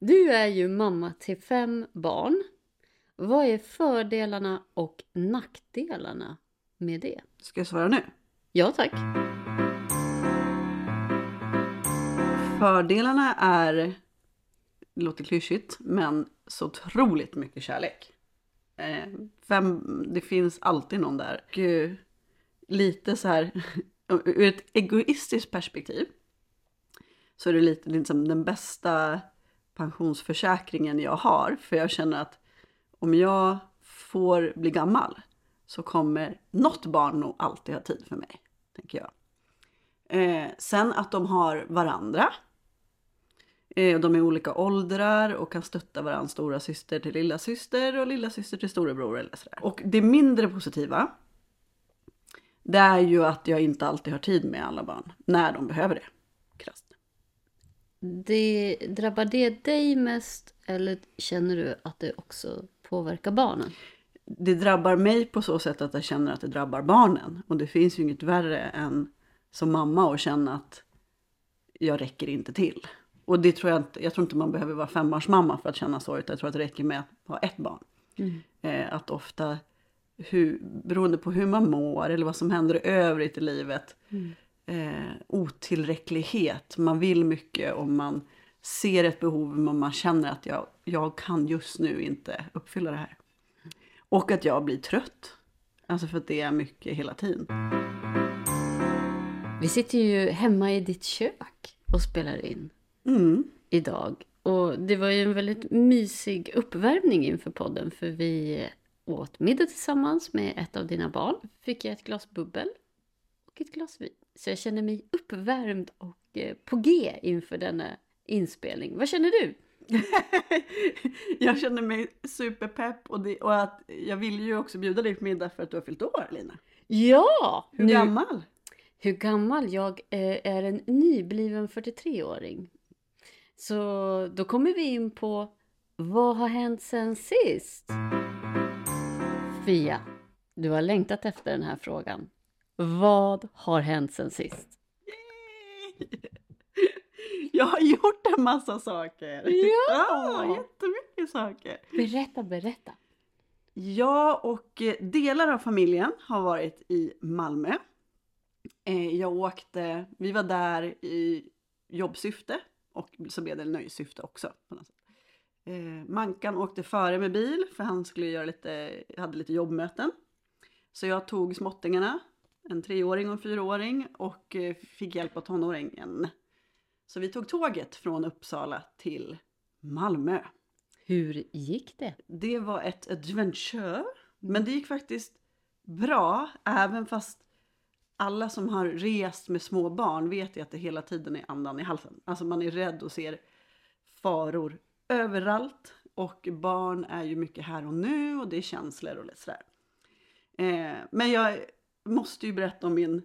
Du är ju mamma till fem barn. Vad är fördelarna och nackdelarna med det? Ska jag svara nu? Ja tack. Fördelarna är, det låter klyschigt, men så otroligt mycket kärlek. Eh, fem, det finns alltid någon där. Eh, lite så här, ur ett egoistiskt perspektiv, så är det lite liksom den bästa pensionsförsäkringen jag har. För jag känner att om jag får bli gammal så kommer något barn nog alltid ha tid för mig, tänker jag. Eh, sen att de har varandra. Eh, de är olika åldrar och kan stötta varandra, stora syster till lilla syster och lilla syster till storebror eller sådär. Och det mindre positiva, det är ju att jag inte alltid har tid med alla barn när de behöver det. Krasst. Det, drabbar det dig mest eller känner du att det också påverkar barnen? Det drabbar mig på så sätt att jag känner att det drabbar barnen. Och det finns ju inget värre än som mamma att känna att jag räcker inte till. Och det tror jag inte, jag tror inte man behöver vara fembarnsmamma för att känna så, utan jag tror att det räcker med att ha ett barn. Mm. Eh, att ofta, hur, beroende på hur man mår eller vad som händer i övrigt i livet, Mm. Eh, otillräcklighet. Man vill mycket och man ser ett behov men man känner att jag, jag kan just nu inte uppfylla det här. Och att jag blir trött. Alltså för att det är mycket hela tiden. Vi sitter ju hemma i ditt kök och spelar in Mm. idag. Och det var ju en väldigt mysig uppvärmning inför podden för vi åt middag tillsammans med ett av dina barn. Fick jag ett glas bubbel och ett glas vin. Så jag känner mig uppvärmd och eh, på G inför denna inspelning. Vad känner du? jag känner mig superpepp och, det, och att jag vill ju också bjuda dig på middag för att du har fyllt år Lina. Ja! Hur nu- gammal? Hur gammal? Jag eh, är en nybliven 43-åring. Så då kommer vi in på vad har hänt sen sist? Fia, du har längtat efter den här frågan. Vad har hänt sen sist? Jag har gjort en massa saker. Ja! ja jättemycket saker. Berätta, berätta. Jag och eh, delar av familjen har varit i Malmö. Eh, Jag åkte, vi var där i jobbsyfte och så blev det nöjessyfte också. Eh, Mankan åkte före med bil för han skulle göra lite, hade lite jobbmöten. Så jag tog småttingarna, en treåring och en fyraåring och eh, fick hjälp av tonåringen. Så vi tog tåget från Uppsala till Malmö. Hur gick det? Det var ett adventure. Men det gick faktiskt bra, även fast alla som har rest med små barn vet ju att det hela tiden är andan i halsen. Alltså man är rädd och ser faror överallt. Och barn är ju mycket här och nu och det är känslor och lite sådär. Eh, men jag måste ju berätta om min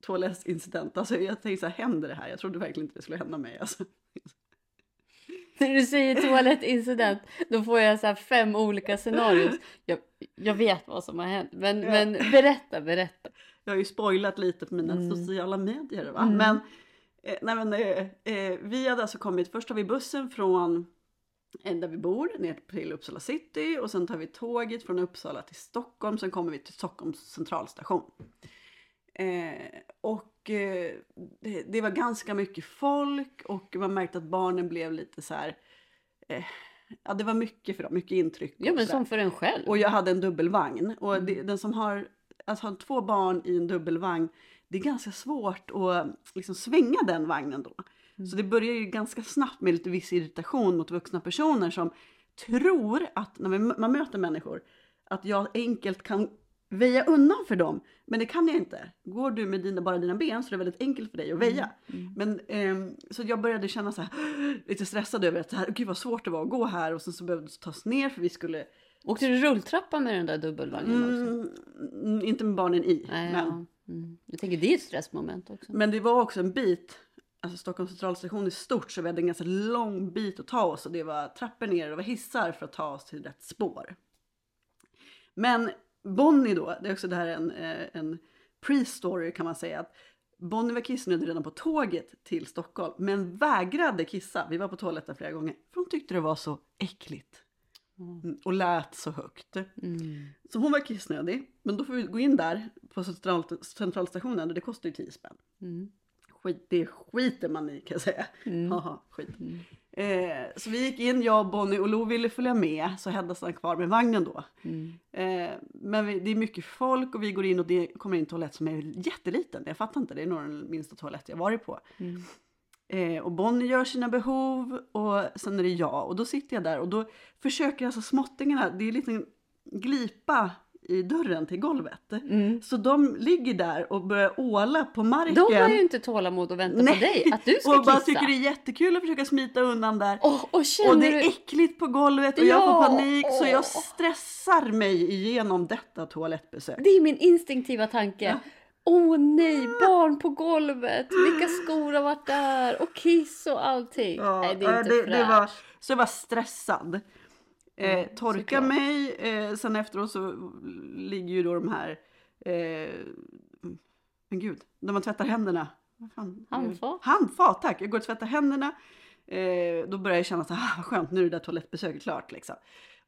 toalettincident. Alltså jag tänkte så här, händer det här? Jag trodde verkligen inte det skulle hända mig. Alltså. När du säger toalettincident, då får jag så här fem olika scenarios. Jag, jag vet vad som har hänt, men, Ja. men berätta, berätta. Jag har ju spoilat lite på mina Mm. sociala medier va. Mm. Men, eh, nej, men eh, eh, vi hade alltså kommit, först tar vi bussen från där vi bor ner till Uppsala city och sen tar vi tåget från Uppsala till Stockholm. Sen kommer vi till Stockholms centralstation. Eh, och eh, det, det var ganska mycket folk och man märkte att barnen blev lite så här. Eh, ja, det var mycket för dem, mycket intryck. Ja, men som för en själv. Och jag hade en dubbelvagn. Och Mm. det, den som har, att ha två barn i en dubbelvagn, det är ganska svårt att liksom svänga den vagnen då. Så det börjar ju ganska snabbt med lite viss irritation mot vuxna personer som tror att när man man möter människor, att jag enkelt kan väja undan för dem. Men det kan jag inte. Går du med dina, bara dina ben så är det väldigt enkelt för dig att väja. Mm. Men, ehm, så jag började känna så här, lite stressad över att så här, gud vad svårt det var att gå här och sen så behövde det tas ner för vi skulle Åkte du rulltrappa med den där dubbelvagnen också? Mm, inte med barnen i. Nej, men, ja. mm. Jag tänker det är ett stressmoment också. men det var också en bit. Alltså Stockholms centralstation är stort så vi hade en ganska lång bit att ta oss. Och det var trappor ner och det var hissar för att ta oss till rätt spår. Men Bonnie då, det är också det här en, eh, en pre-story kan man säga. Att Bonnie var kissnödig redan på tåget till Stockholm, men vägrade kissa. Vi var på toaletten flera gånger, för hon tyckte det var så äckligt. Mm, Och lät så högt. Mm. Så hon var kissnödig, men då får vi gå in där på central, centralstationen och det kostar ju 10 spänn. Mm. Skit, det skiter man i kan jag säga. Mm. Haha, skit. Eh, så vi gick in, jag, Bonnie och Lo ville följa med, så Hedda stannade kvar med vagnen då. Mm. Eh, men vi, det är mycket folk och vi går in och det kommer in en toalett som är jätteliten. Jag fattar inte, det är nog den minsta toalett jag varit på. Mm. Eh, och Bonnie gör sina behov och sen är det jag. Och då sitter jag där och då försöker alltså småttingarna, det är en liten glipa i dörren till golvet. Mm. Så de ligger där och börjar åla på marken. De har ju inte tålamod att vänta på dig, att du ska och bara kissa. tycker det är jättekul att försöka smita undan där. Åh, och Och det är äckligt på golvet och jag får Ja, panik så åh. jag stressar mig igenom detta toalettbesök. Det är min instinktiva tanke. Åh nej, barn på golvet, vilka skor har varit där och kiss och allting. Ja, nej, det är inte det, det var, Så jag var stressad. Eh, Mm, torka mig, eh, sen efteråt så ligger ju då de här, eh, men gud, när man tvättar händerna. Fan? Handfat. Handfat, tack. Jag går och tvättar händerna. Eh, då börjar jag känna så här, ah, vad skönt, nu är det där toalettbesöket klart liksom.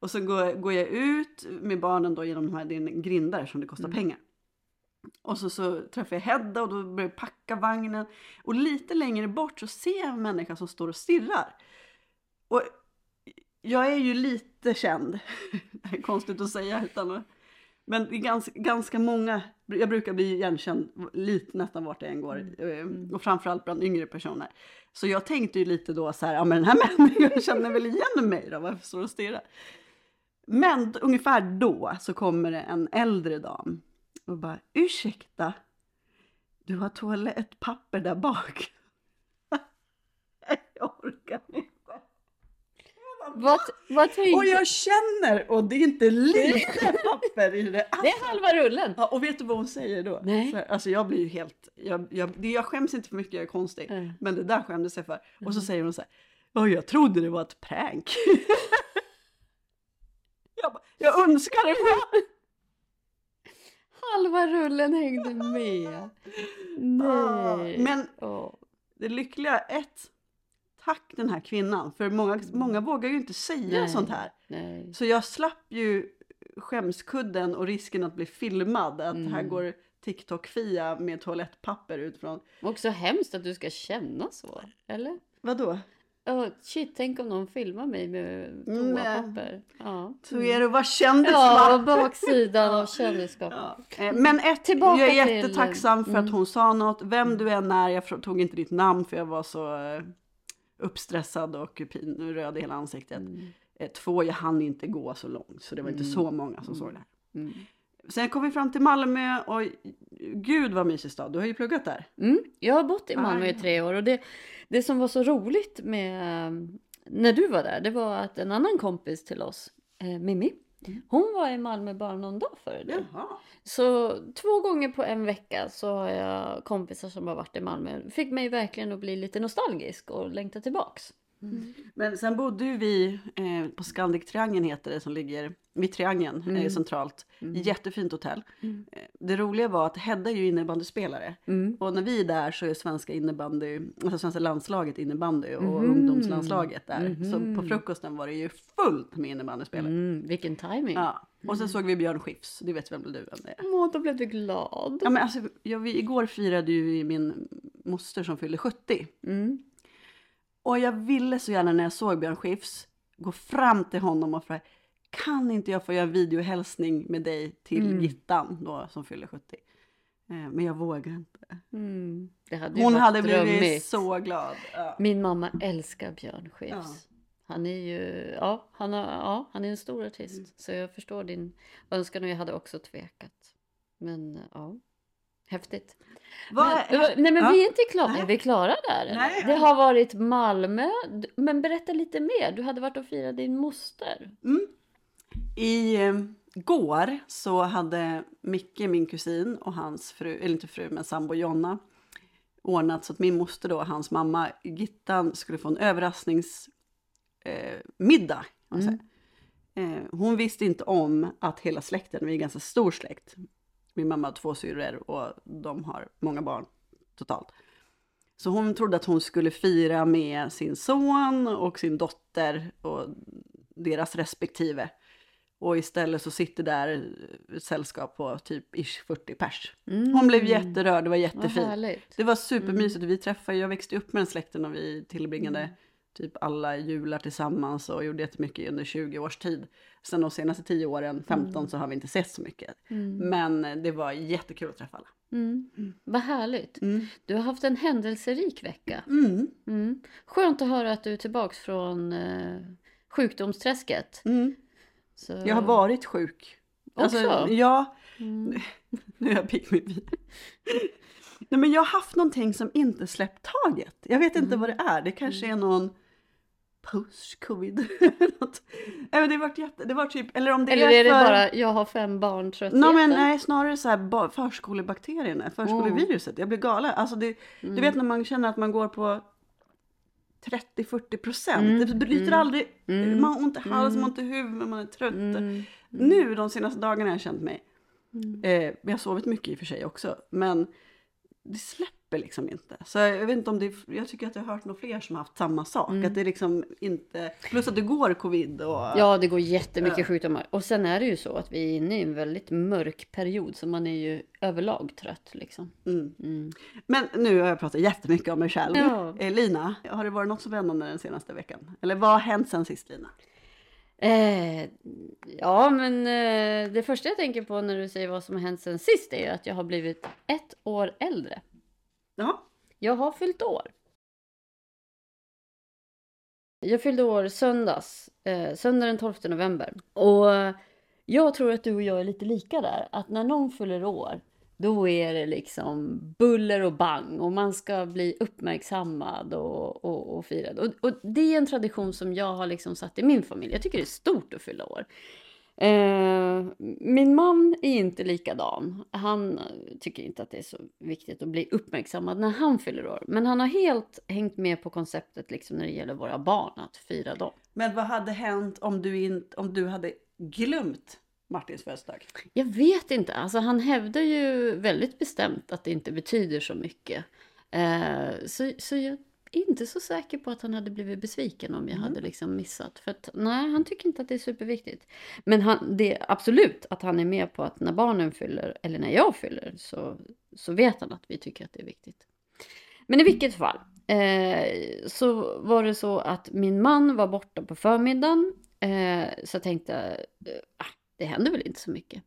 Och så går, går jag ut med barnen då genom de här, det är en grind där som det kostar pengar. Och så, så träffar jag Hedda och då börjar jag packa vagnen. Och lite längre bort så ser jag en människa som står och stirrar. Och jag är ju lite känd. Det är konstigt att säga utan att- Men det är ganska, ganska många, jag brukar bli igenkänd lite nästan vart jag än går. eh, Och framförallt bland yngre personer. Så jag tänkte ju lite då så här, ja men den här människan känner väl igen mig då, varför står och stirrar? Men ungefär då så kommer det en äldre dam och bara, ursäkta, du har toalettpapper där bak. jag orkar inte. Vad, vad Och jag känner, och det är inte lite papper i det. Det är halva rullen. Ja, och vet du vad hon säger då? Nej. Här, alltså jag blir ju helt, jag, jag, det, jag skäms inte för mycket, jag är konstig. Mm. Men det där skämdes jag för. Och så säger hon så här, ja jag trodde det var ett prank. jag, bara, jag önskar det var. Halva rullen hängde med. Nej. Men det lyckliga, ett, tack den här kvinnan. För många, många vågar ju inte säga Mm. Nej. sånt här. Nej. Så jag slapp ju skämskudden och risken att bli filmad. Att Mm. här går TikTok-Fia med toalettpapper utifrån. Också hemskt att du ska känna så. Eller? Vadå? Oh, shit, tänk om någon filmar mig med Mm. toapapper. Ja. Så är det att vara kändis Ja, va? baksidan av kändisskap. Ja. Eh, Men ett, Tillbaka jag är till- jättetacksam för att mm. hon sa något. Vem du än är, jag tog inte ditt namn för jag var så eh, uppstressad och pin, röd i hela ansiktet. Mm. Eh, Två, jag hann inte gå så långt så det var inte så många som såg det här. Mm. Sen kom vi fram till Malmö och gud vad mysig stad. Du har ju pluggat där. Mm. Jag har bott i Malmö i Ah. tre år och det, det som var så roligt med när du var där, det var att en annan kompis till oss, eh, Mimmi, Mm. Hon var i Malmö bara någon dag före dig. Jaha. Så två gånger på en vecka så har jag kompisar som har varit i Malmö. Fick mig verkligen att bli lite nostalgisk och längta tillbaks. Men sen bodde ju vi eh, på Scandic Triangeln heter det som ligger vid Triangeln eh, Mm. centralt. Jättefint hotell. Mm. Eh, det roliga var att Hedda är ju innebandyspelare. Mm. Och när vi är där så är svenska innebandy, alltså svenska landslaget innebandy och Mhm. ungdomslandslaget där. Så på frukosten var det ju fullt med innebandyspelare. Mm, vilken timing. Ja. Och sen såg vi Björn Skifs, det vet väl du vem det är? Åh, då blev du glad. Ja men alltså, jag, vi, igår firade ju min moster som fyllde 70. Och jag ville så gärna när jag såg Björn Skifs gå fram till honom och fråga kan inte jag få göra en videohälsning med dig till Mm. Gittan då som fyller 70? Eh, Men jag vågar inte. Mm. Hade Hon hade blivit drömmigt. så glad. Ja. Min mamma älskar Björn Skifs. Ja. Han är ju, ja han, har, ja, han är en stor artist. Mm. Så jag förstår din önskan och jag hade också tvekat. Men ja, häftigt. Vad- Men, nej men Ja. vi är inte klara, Nej. är vi klara där? eller? Det har varit Malmö, men berätta lite mer. Du hade varit och firat din moster. Mm. I eh, går så hade Micke, min kusin och hans fru, eller inte fru men sambo Jonna ordnat så att min moster då, hans mamma Gittan skulle få en överraskningsmiddag. Eh, säga. Eh, hon visste inte om att hela släkten, vi är en ganska stor släkt. Min mamma har två syrror och de har många barn. totalt. Så hon trodde att hon skulle fira med sin son och sin dotter och deras respektive. Och istället så sitter där ett sällskap på typ ish 40 pers. Hon blev jätterörd, det var jättefint. Det var supermysigt. Vi träffade, jag växte upp med den släkten och vi tillbringade typ alla jular tillsammans och gjorde jättemycket under 20 års tid. Sen de senaste 10 åren, 15, så har vi inte sett så mycket. Men det var jättekul att träffa alla. Mm. Vad härligt. Du har haft en händelserik vecka. Mm. Mm. Skönt att höra att du är tillbaks från eh, sjukdomsträsket. Mm. Så... Jag har varit sjuk. Alltså, Också? ja, Mm. nu är jag pigg med. Nej men jag har haft någonting som inte släppt taget. Jag vet inte vad det är. Det kanske är någon post-covid. Men det varit jätte, det var typ, eller om det Eller är, är det för... bara jag har fem barn tröttheten? Nej, men, nej, snarare så här ba- förskolebakterierna, förskoleviruset. Jag blir galen. Alltså det, Du vet när man känner att man går på 30-40 procent. Det bryter aldrig, man har ont i halsen, man har ont i huvudet, man är trött. Nu de senaste dagarna har jag känt mig, eh, jag har sovit mycket i och för sig också, men det släpper liksom inte. Så jag vet inte om det är, jag tycker att jag har hört några fler som har haft samma sak. Att det liksom inte, plus att det går covid och... Ja, det går jättemycket sjukdomar. Och sen är det ju så att vi är inne i en väldigt mörk period, så man är ju överlag trött liksom. Mm. Men nu har jag pratat jättemycket om mig själv. Ja. Eh, Lina, har det varit något spännande den senaste veckan? Eller vad har hänt sen sist Lina? Eh, ja, men eh, det första jag tänker på när du säger vad som har hänt sen sist är att jag har blivit ett år äldre. Ja. Jag har fyllt år. Jag fyllde år söndags, eh, söndag den 12 november. Och jag tror att du och jag är lite lika där. Att när någon fyller år, då är det liksom buller och bang och man ska bli uppmärksammad och, och, och firad. Och, och det är en tradition som jag har liksom satt i min familj. Jag tycker det är stort att fylla år. Eh, min man är inte likadan. Han tycker inte att det är så viktigt att bli uppmärksammad när han fyller år. Men han har helt hängt med på konceptet liksom när det gäller våra barn, att fira dem. Men vad hade hänt om du, in, om du hade glömt Martins födelsedag? Jag vet inte. Alltså han hävdar ju väldigt bestämt att det inte betyder så mycket. Eh, så, så jag är inte så säker på att han hade blivit besviken om jag hade liksom missat. För att nej, han tycker inte att det är superviktigt. Men han, det är absolut att han är med på att när barnen fyller, eller när jag fyller, så, så vet han att vi tycker att det är viktigt. Men i vilket fall eh, så var det så att min man var borta på förmiddagen. Eh, så jag tänkte, eh, ah, det händer väl inte så mycket.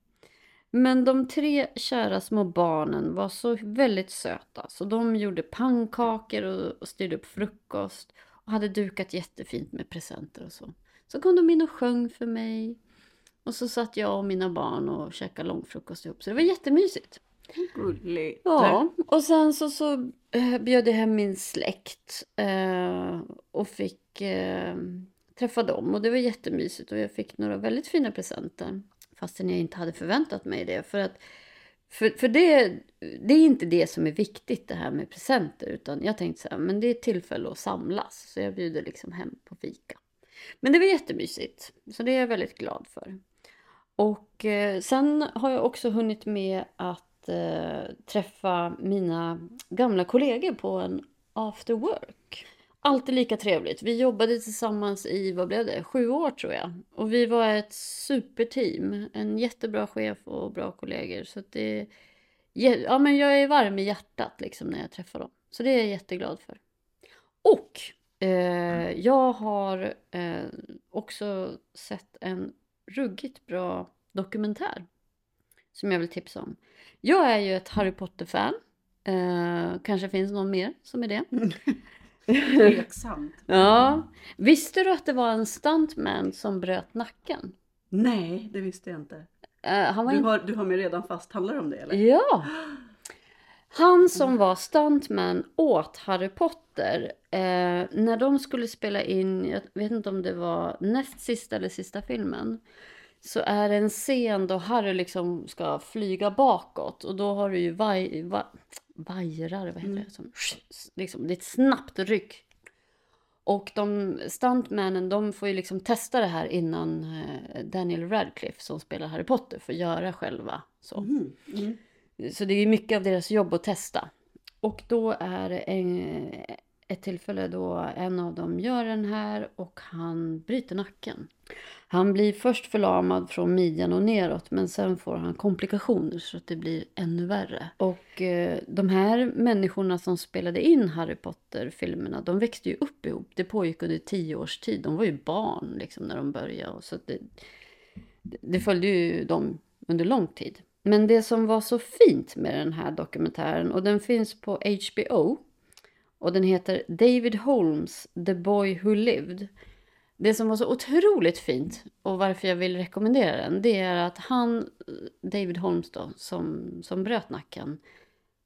Men de tre kära små barnen var så väldigt söta så de gjorde pannkakor och, styrde upp frukost och hade dukat jättefint med presenter och så. Så kom de in och sjöng för mig. Och så satt jag och mina barn och käkade långfrukost ihop. Så det var jättemysigt. Gulligt. Ja, och sen så, så eh, bjöd jag hem min släkt eh, och fick eh, träffa dem. Och det var jättemysigt och jag fick några väldigt fina presenter. Fastän jag inte hade förväntat mig det. För, att, för, för det, det är inte det som är viktigt det här med presenter. Utan jag tänkte så här, men det är ett tillfälle att samlas. Så jag bjuder liksom hem på fika. Men det var jättemysigt. Så det är jag väldigt glad för. Och eh, sen har jag också hunnit med att eh, träffa mina gamla kollegor på en after work. Alltid lika trevligt. Vi jobbade tillsammans i, vad blev det, sju år tror jag. Och vi var ett superteam. En jättebra chef och bra kollegor. Så det, ja, men jag är varm i hjärtat liksom när jag träffar dem. Så det är jag jätteglad för. Och eh, jag har eh, också sett en ruggigt bra dokumentär. Som jag vill tipsa om. Jag är ju ett Harry Potter-fan. Eh, kanske finns någon mer som är det. Tveksamt. Ja. Visste du att det var en stuntman som bröt nacken? Nej, det visste jag inte. Han var Du har, du har mig redan fast, handlar det om det eller? Ja! Han som var stuntman åt Harry Potter, eh, när de skulle spela in, jag vet inte om det var näst sista eller sista filmen, så är det en scen då Harry liksom ska flyga bakåt och då har du ju vaj, va, vajrar, vad heter det? Som, liksom, det är ett snabbt ryck. Och de stuntmännen, de får ju liksom testa det här innan eh, Daniel Radcliffe som spelar Harry Potter får göra själva så. Mm. Mm. Så det är ju mycket av deras jobb att testa. Och då är det en, ett tillfälle då en av dem gör den här och han bryter nacken. Han blir först förlamad från midjan och neråt men sen får han komplikationer så att det blir ännu värre. Och eh, de här människorna som spelade in Harry Potter-filmerna de växte ju upp ihop. Det pågick under tio års tid. De var ju barn liksom när de började. Så det, det följde ju dem under lång tid. Men det som var så fint med den här dokumentären och den finns på HBO och den heter David Holmes, The Boy Who Lived. Det som var så otroligt fint och varför jag vill rekommendera den det är att han, David Holmes då, som, som bröt nacken,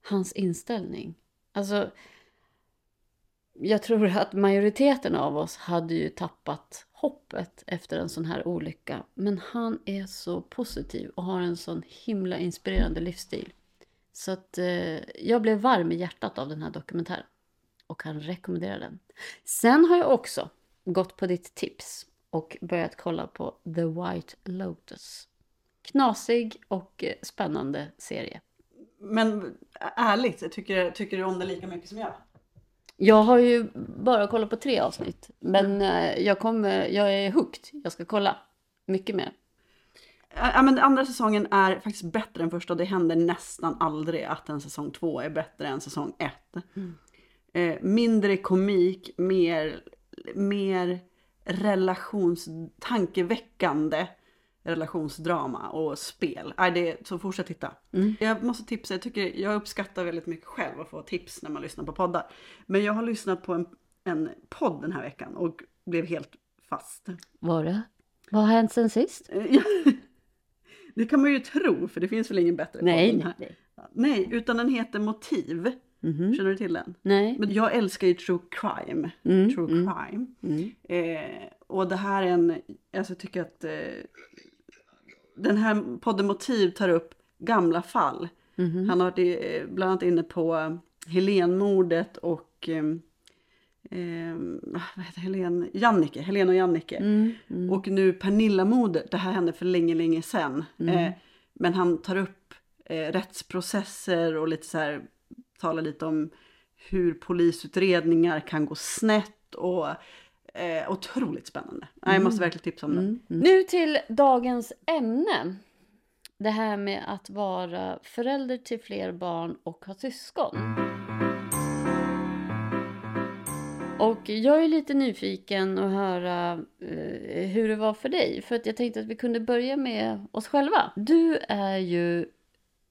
hans inställning. Alltså, jag tror att majoriteten av oss hade ju tappat hoppet efter en sån här olycka. Men han är så positiv och har en sån himla inspirerande livsstil. Så att eh, jag blev varm i hjärtat av den här dokumentären och kan rekommendera den. Sen har jag också gått på ditt tips och börjat kolla på The White Lotus. Knasig och eh, spännande serie. Men ärligt, tycker, tycker du om det lika mycket som jag? Jag har ju bara kollat på tre avsnitt. Men eh, jag, kommer, jag är hooked. Jag ska kolla mycket mer. Ja, men andra säsongen är faktiskt bättre än första det händer nästan aldrig att en säsong två är bättre än säsong ett. Mm. Eh, mindre komik, mer, mer relations, tankeväckande relationsdrama och spel. Äh, det, så fortsätt titta. Mm. Jag måste tipsa, jag, tycker, jag uppskattar väldigt mycket själv att få tips när man lyssnar på poddar. Men jag har lyssnat på en, en podd den här veckan och blev helt fast. Var det? Vad har hänt sen sist? det kan man ju tro, för det finns väl ingen bättre nej, podd här. Nej. nej, utan den heter Motiv. Mm. Känner du till den? Nej. Men jag älskar ju true crime. Mm, true mm, crime. Mm. Eh, och det här är en, alltså jag tycker att eh, den här podden Motiv tar upp gamla fall. Mm -hmm. Han har varit eh, bland annat inne på Helenmordet och eh, eh, vad heter Helen? Jannike, Helen och Jannike. Mm, mm. Och nu Pernilla-mordet, det här hände för länge, länge sedan. Mm. Eh, men han tar upp eh, rättsprocesser och lite så här, talar lite om hur polisutredningar kan gå snett och Eh, otroligt spännande. Mm. Jag måste verkligen tipsa om den. Mm. Mm. Nu till dagens ämne. Det här med att vara förälder till fler barn och ha syskon. Och jag är lite nyfiken att höra eh, hur det var för dig. För att jag tänkte att vi kunde börja med oss själva. Du är ju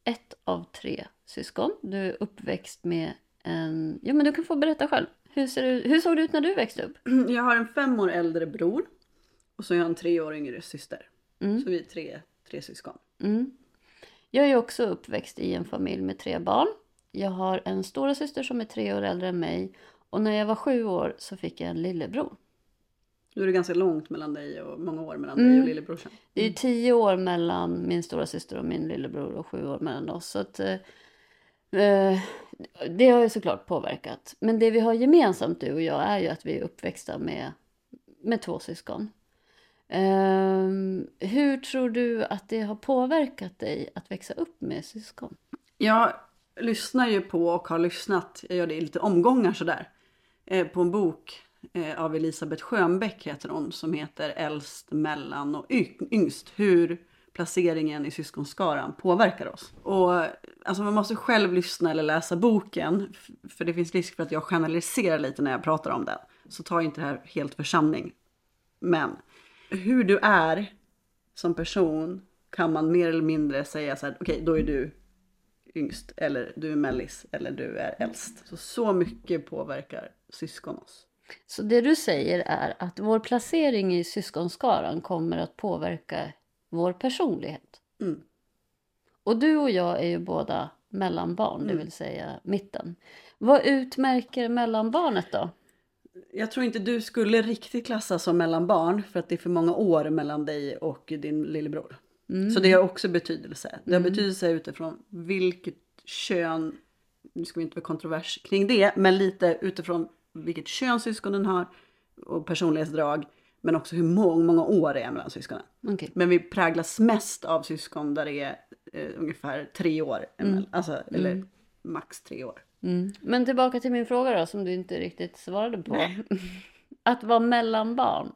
ett av tre syskon. Du är uppväxt med en... Ja, men du kan få berätta själv. Hur, ser du, hur såg det ut när du växte upp? Jag har en fem år äldre bror och så har jag en tre år yngre syster. Mm. Så vi är tre, tre syskon. Mm. Jag är också uppväxt i en familj med tre barn. Jag har en stora syster som är tre år äldre än mig och när jag var sju år så fick jag en lillebror. Nu är det ganska långt mellan dig och många år mellan mm. dig och lillebrorsan. Mm. Det är tio år mellan min stora syster och min lillebror och sju år mellan oss. Så att, eh, Eh, det har ju såklart påverkat. Men det vi har gemensamt du och jag är ju att vi är uppväxta med, med två syskon. Um, hur tror du att det har påverkat dig att växa upp med syskon? Jag lyssnar ju på och har lyssnat, jag gör det i lite omgångar sådär, eh, på en bok eh, av Elisabeth Schönbeck heter hon, som heter Äldst, mellan och yngst. Hur placeringen i syskonskaran påverkar oss. Och alltså man måste själv lyssna eller läsa boken, för det finns risk för att jag generaliserar lite när jag pratar om den. Så ta inte det här helt för sanning. Men hur du är som person kan man mer eller mindre säga så här, okej okay, då är du yngst, eller du är mellis, eller du är äldst. Så, så mycket påverkar syskon oss. Så det du säger är att vår placering i syskonskaran kommer att påverka vår personlighet. Mm. Och du och jag är ju båda mellanbarn, mm. det vill säga mitten. Vad utmärker mellanbarnet då? Jag tror inte du skulle riktigt klassas som mellanbarn för att det är för många år mellan dig och din lillebror. Mm. Så det har också betydelse. Det har mm. betydelse utifrån vilket kön, nu ska vi inte vara kontrovers kring det, men lite utifrån vilket kön syskonen har och personlighetsdrag men också hur många, många år det är mellan syskonen. Okay. Men vi präglas mest av syskon där det är eh, ungefär tre år. Mm. Alltså, eller mm. max tre år. Mm. Men tillbaka till min fråga då, som du inte riktigt svarade på. Att vara mellanbarn.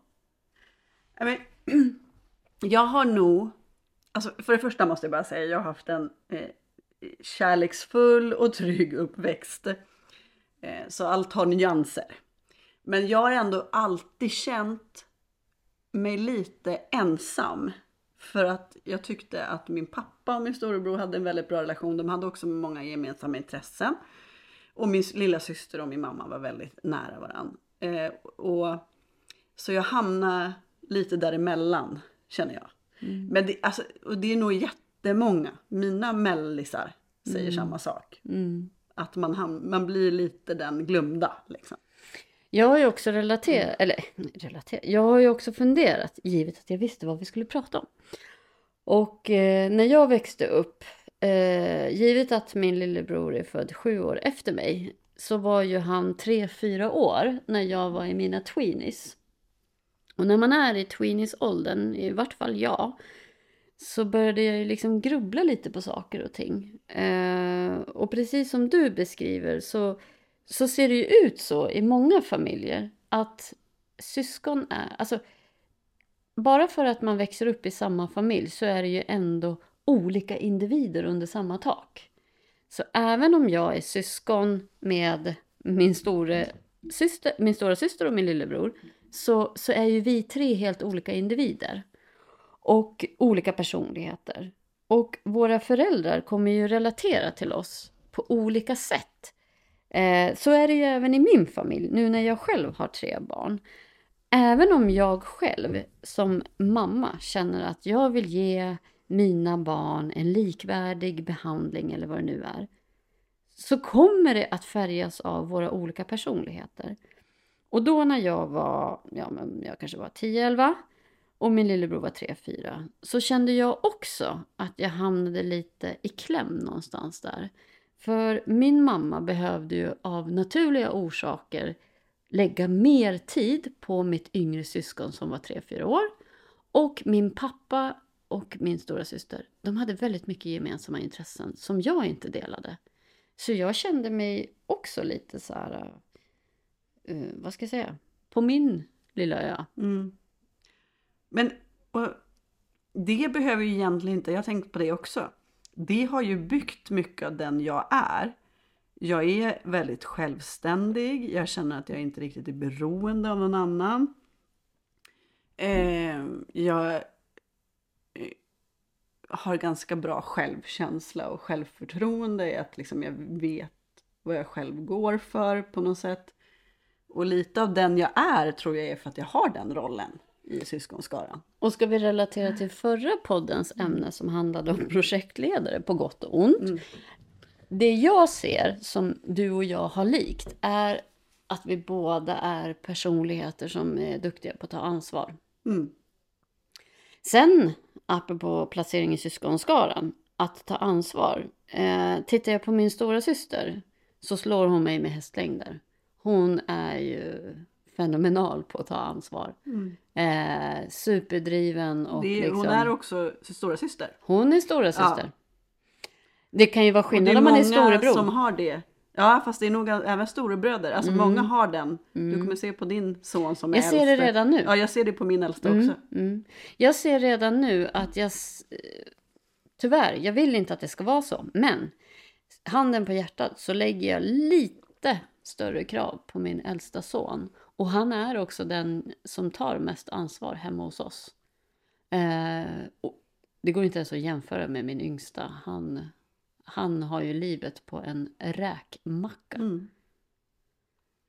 Men, jag har nog, alltså för det första måste jag bara säga, jag har haft en eh, kärleksfull och trygg uppväxt. Eh, så allt har nyanser. Men jag har ändå alltid känt mig lite ensam. För att jag tyckte att min pappa och min storebror hade en väldigt bra relation. De hade också många gemensamma intressen. Och min lilla syster och min mamma var väldigt nära varandra. Eh, och, så jag hamnade lite däremellan, känner jag. Mm. Men det, alltså, och det är nog jättemånga, mina mellisar säger mm. samma sak. Mm. Att man, ham- man blir lite den glömda. Liksom. Jag har ju också relaterat, eller relaterat, jag har ju också funderat, givet att jag visste vad vi skulle prata om. Och eh, när jag växte upp, eh, givet att min lillebror är född sju år efter mig, så var ju han tre, fyra år när jag var i mina tweenies. Och när man är i tweenies-åldern, i vart fall jag, så började jag ju liksom grubbla lite på saker och ting. Eh, och precis som du beskriver så, så ser det ju ut så i många familjer att syskon är, alltså bara för att man växer upp i samma familj så är det ju ändå olika individer under samma tak. Så även om jag är syskon med min, store syster, min stora syster och min lillebror så, så är ju vi tre helt olika individer och olika personligheter. Och våra föräldrar kommer ju relatera till oss på olika sätt. Eh, så är det ju även i min familj, nu när jag själv har tre barn. Även om jag själv som mamma känner att jag vill ge mina barn en likvärdig behandling eller vad det nu är, så kommer det att färgas av våra olika personligheter. Och då när jag var, ja men jag kanske var 10-11 och min lillebror var 3-4 så kände jag också att jag hamnade lite i kläm någonstans där. För min mamma behövde ju av naturliga orsaker lägga mer tid på mitt yngre syskon som var 3-4 år. Och min pappa och min stora syster, de hade väldigt mycket gemensamma intressen som jag inte delade. Så jag kände mig också lite så här, uh, vad ska jag säga, på min lilla ö. Mm. Men det behöver ju egentligen inte, jag har tänkt på det också. Det har ju byggt mycket av den jag är. Jag är väldigt självständig, jag känner att jag inte riktigt är beroende av någon annan. Eh, jag eh, har ganska bra självkänsla och självförtroende, att liksom jag vet vad jag själv går för på något sätt. Och lite av den jag är tror jag är för att jag har den rollen i syskonskaran. Och ska vi relatera till förra poddens ämne som handlade om projektledare på gott och ont. Mm. Det jag ser som du och jag har likt är att vi båda är personligheter som är duktiga på att ta ansvar. Mm. Sen, apropå placering i syskonskaran, att ta ansvar. Eh, tittar jag på min stora syster så slår hon mig med hästlängder. Hon är ju fenomenal på att ta ansvar. Mm. Eh, superdriven och det, liksom, Hon är också stora syster. Hon är stora syster. Ja. Det kan ju vara skillnad om man är storebror. Det är många som har det. Ja, fast det är nog även storebröder. Alltså mm. många har den. Mm. Du kommer se på din son som är Jag ser äldste. det redan nu. Ja, jag ser det på min äldsta mm. också. Mm. Jag ser redan nu att jag... Tyvärr, jag vill inte att det ska vara så. Men handen på hjärtat så lägger jag lite större krav på min äldsta son. Och han är också den som tar mest ansvar hemma hos oss. Eh, det går inte ens att jämföra med min yngsta. Han, han har ju livet på en räkmacka. Mm.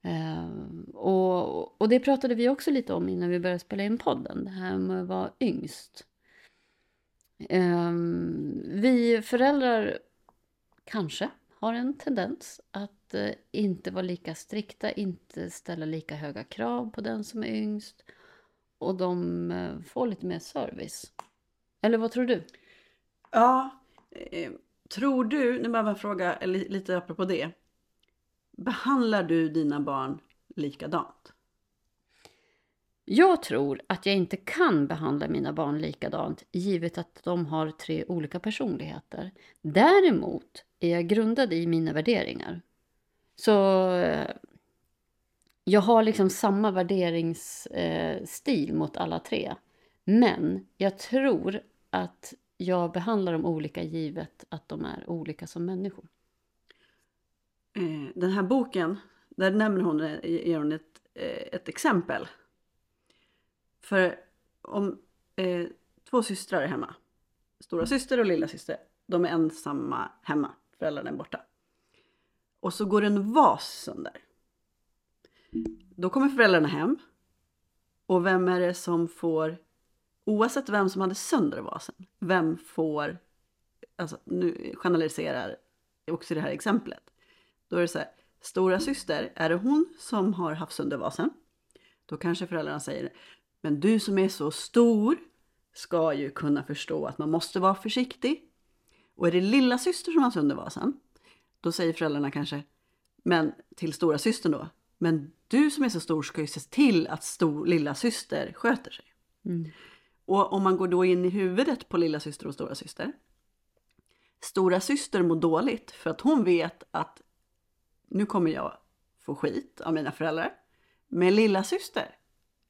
Eh, och, och det pratade vi också lite om innan vi började spela in podden. Det här med att vara yngst. Eh, vi föräldrar kanske har en tendens att eh, inte vara lika strikta, inte ställa lika höga krav på den som är yngst. Och de eh, får lite mer service. Eller vad tror du? Ja, eh, tror du, nu bara en fråga lite apropå det. Behandlar du dina barn likadant? Jag tror att jag inte kan behandla mina barn likadant givet att de har tre olika personligheter. Däremot är jag grundad i mina värderingar. Så eh, jag har liksom samma värderingsstil mot alla tre. Men jag tror att jag behandlar dem olika givet att de är olika som människor. Eh, den här boken, där nämner hon, eh, ger hon ett, ett exempel. För om eh, två systrar är hemma, stora syster och lilla syster, de är ensamma hemma, föräldrarna är borta. Och så går en vas sönder. Då kommer föräldrarna hem. Och vem är det som får, oavsett vem som hade sönder vasen, vem får, alltså nu generaliserar jag också det här exemplet. Då är det så här, stora syster, är det hon som har haft sönder vasen? Då kanske föräldrarna säger, men du som är så stor ska ju kunna förstå att man måste vara försiktig. Och är det lilla syster som har sönder vasen, då säger föräldrarna kanske, men till stora systern då, men du som är så stor ska ju se till att stor, lilla syster sköter sig. Mm. Och om man går då in i huvudet på lilla syster och stora syster. Stora syster mår dåligt för att hon vet att nu kommer jag få skit av mina föräldrar. Men lilla syster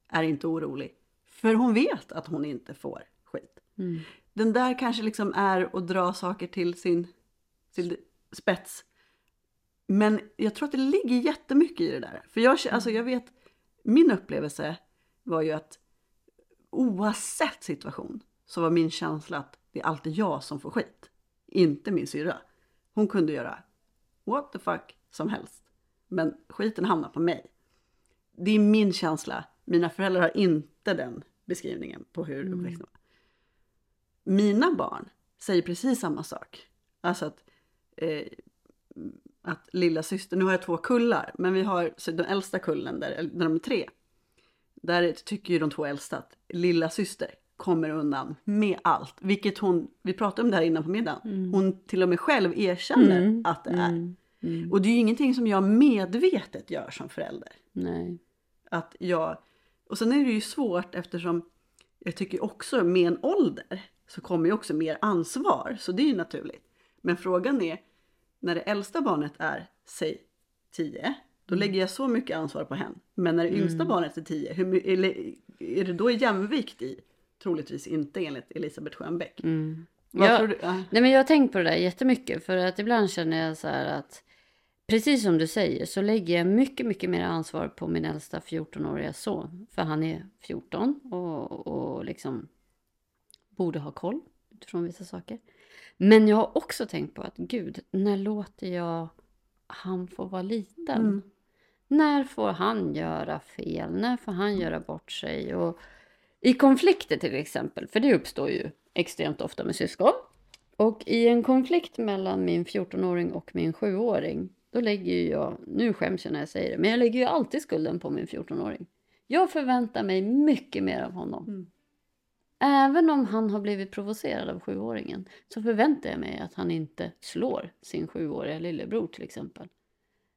är inte orolig för hon vet att hon inte får skit. Mm. Den där kanske liksom är att dra saker till sin, sin spets. Men jag tror att det ligger jättemycket i det där. För jag, alltså jag vet, min upplevelse var ju att oavsett situation så var min känsla att det är alltid jag som får skit. Inte min syrra. Hon kunde göra what the fuck som helst. Men skiten hamnar på mig. Det är min känsla. Mina föräldrar har inte den beskrivningen på hur Mm. uppväxten var. Mina barn säger precis samma sak. Alltså att, eh, att lilla syster, nu har jag två kullar, men vi har så den äldsta kullen där, när de är tre. Där tycker ju de två äldsta att lilla syster kommer undan med allt. Vilket hon, vi pratade om det här innan på middagen, hon till och med själv erkänner Mm. att det är. Mm. Mm. Och det är ju ingenting som jag medvetet gör som förälder. Nej. Att jag, och sen är det ju svårt eftersom jag tycker också med en ålder så kommer ju också mer ansvar. Så det är ju naturligt. Men frågan är, när det äldsta barnet är, säg 10, då lägger jag så mycket ansvar på henne. Men när det yngsta barnet är 10, hur, eller, är det då jämvikt i? Troligtvis inte enligt Elisabeth Schönbeck. Mm. Vad Ja. tror du? Ja. Nej men jag har tänkt på det där jättemycket för att ibland känner jag så här att precis som du säger så lägger jag mycket, mycket mer ansvar på min äldsta 14-åriga son. För han är 14 och, och liksom borde ha koll utifrån vissa saker. Men jag har också tänkt på att gud, när låter jag han få vara liten? Mm. När får han göra fel? När får han göra bort sig? Och I konflikter till exempel, för det uppstår ju extremt ofta med syskon. Och i en konflikt mellan min 14-åring och min 7-åring, då lägger ju jag, nu skäms jag när jag säger det, men jag lägger ju alltid skulden på min 14-åring. Jag förväntar mig mycket mer av honom. Mm. Även om han har blivit provocerad av 7-åringen så förväntar jag mig att han inte slår sin 7-åriga lillebror till exempel.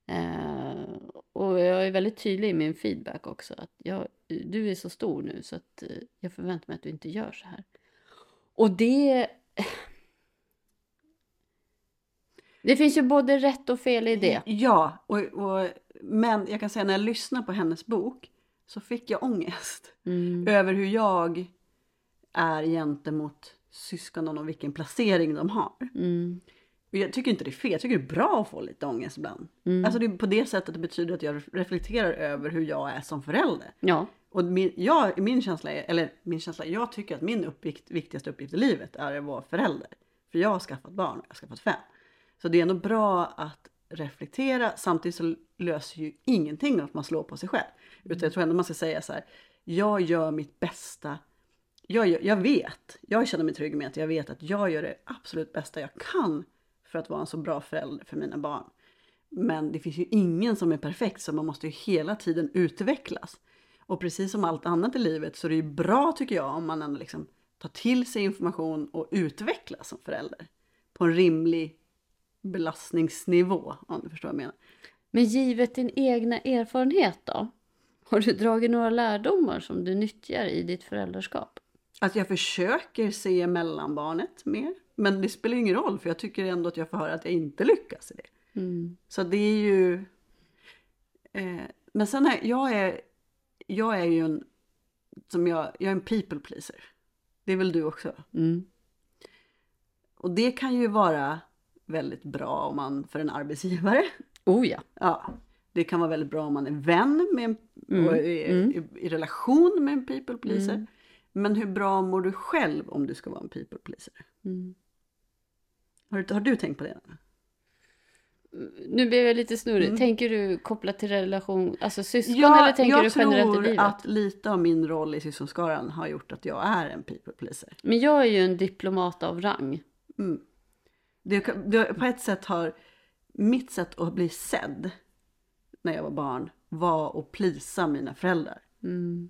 Eh, och jag är väldigt tydlig i min feedback också. Att jag, du är så stor nu så att eh, jag förväntar mig att du inte gör så här. Och det... Det finns ju både rätt och fel i det. Ja, och, och, men jag kan säga när jag lyssnar på hennes bok så fick jag ångest. Mm. över hur jag är gentemot syskonen och vilken placering de har. Mm. Jag tycker inte det är fel, jag tycker det är bra att få lite ångest ibland. Mm. Alltså det är på det sättet det betyder att jag reflekterar över hur jag är som förälder. Ja. Och min, jag, min känsla är, eller min känsla, jag tycker att min uppgift, viktigaste uppgift i livet är att vara förälder. För jag har skaffat barn, jag har skaffat fem. Så det är ändå bra att reflektera, samtidigt så löser ju ingenting att man slår på sig själv. Utan jag tror ändå man ska säga så här, jag gör mitt bästa. Jag, jag vet, jag känner mig trygg med att jag vet att jag gör det absolut bästa jag kan för att vara en så bra förälder för mina barn. Men det finns ju ingen som är perfekt så man måste ju hela tiden utvecklas. Och precis som allt annat i livet så är det ju bra tycker jag om man ändå liksom tar till sig information och utvecklas som förälder. På en rimlig belastningsnivå om du förstår vad jag menar. Men givet din egna erfarenhet då? Har du dragit några lärdomar som du nyttjar i ditt föräldraskap? Att jag försöker se mellanbarnet mer. Men det spelar ingen roll för jag tycker ändå att jag får höra att jag inte lyckas i det. Mm. Så det är ju, Eh, men sen är jag är, jag är ju en, som jag, jag är en people pleaser. Det är väl du också? Mm. Och det kan ju vara väldigt bra om man, för en arbetsgivare. Oh ja. Ja, det kan vara väldigt bra om man är vän med en, Mm, och är, mm. i, i relation med en people pleaser. Men hur bra mår du själv om du ska vara en people pleaser? Mm. Har, du- har du tänkt på det? Nu blev jag lite snurrig. Mm. Tänker du kopplat till relation, alltså syskon eller tänker du jag generellt i tror livet? att lite av min roll i syskonskaran har gjort att jag är en people pleaser. Men jag är ju en diplomat av rang. Mm. Det, det, på ett sätt har mitt sätt att bli sedd när jag var barn var att plisa mina föräldrar. Mm.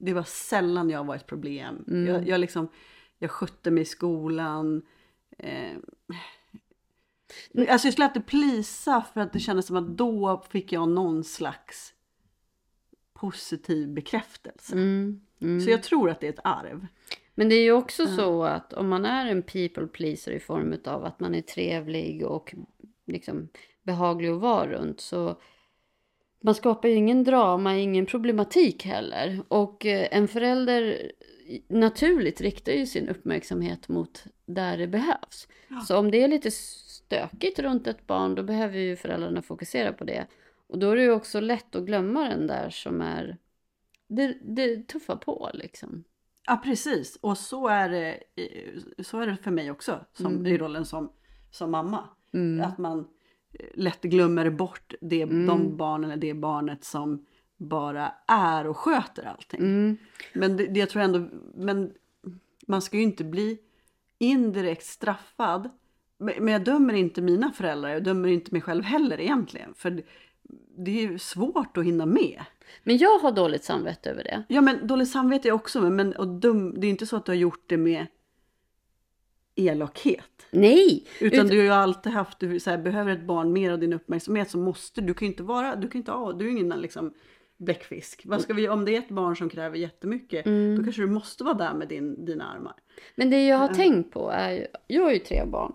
Det var sällan jag var ett problem. Mm. Jag, jag, liksom, jag skötte mig i skolan. Eh, alltså jag skulle alltid plisa för att det kändes som att då fick jag någon slags positiv bekräftelse. Mm. Mm. Så jag tror att det är ett arv. Men det är ju också så att om man är en people pleaser i form av att man är trevlig och liksom behaglig att vara runt så man skapar ju ingen drama, ingen problematik heller. Och eh, en förälder naturligt riktar ju sin uppmärksamhet mot där det behövs. Ja. Så om det är lite stökigt runt ett barn då behöver ju föräldrarna fokusera på det. Och då är det ju också lätt att glömma den där som är det, det tuffa på liksom. Ja precis, och så är det, i- så är det för mig också som, Mm. i rollen som, som mamma. Mm. Att man eh, lätt glömmer bort det, Mm. de barnen eller det barnet som bara är och sköter allting. Mm. Men det, det jag tror ändå, men man ska ju inte bli indirekt straffad. Men men jag dömer inte mina föräldrar, jag dömer inte mig själv heller egentligen. För det, det är ju svårt att hinna med. Men jag har dåligt samvete över det. Ja men dåligt samvete är också med, men och dum, det är inte så att du har gjort det med elakhet. Nej! Utan Ut- du har ju alltid haft, du så här, behöver ett barn mer av din uppmärksamhet så måste du kan ju inte vara, du kan inte ha, du är ingen liksom bläckfisk. Vad ska vi, om det är ett barn som kräver jättemycket, Mm. då kanske du måste vara där med din, dina armar. Men det jag har Ja. tänkt på är ju, jag har ju tre barn.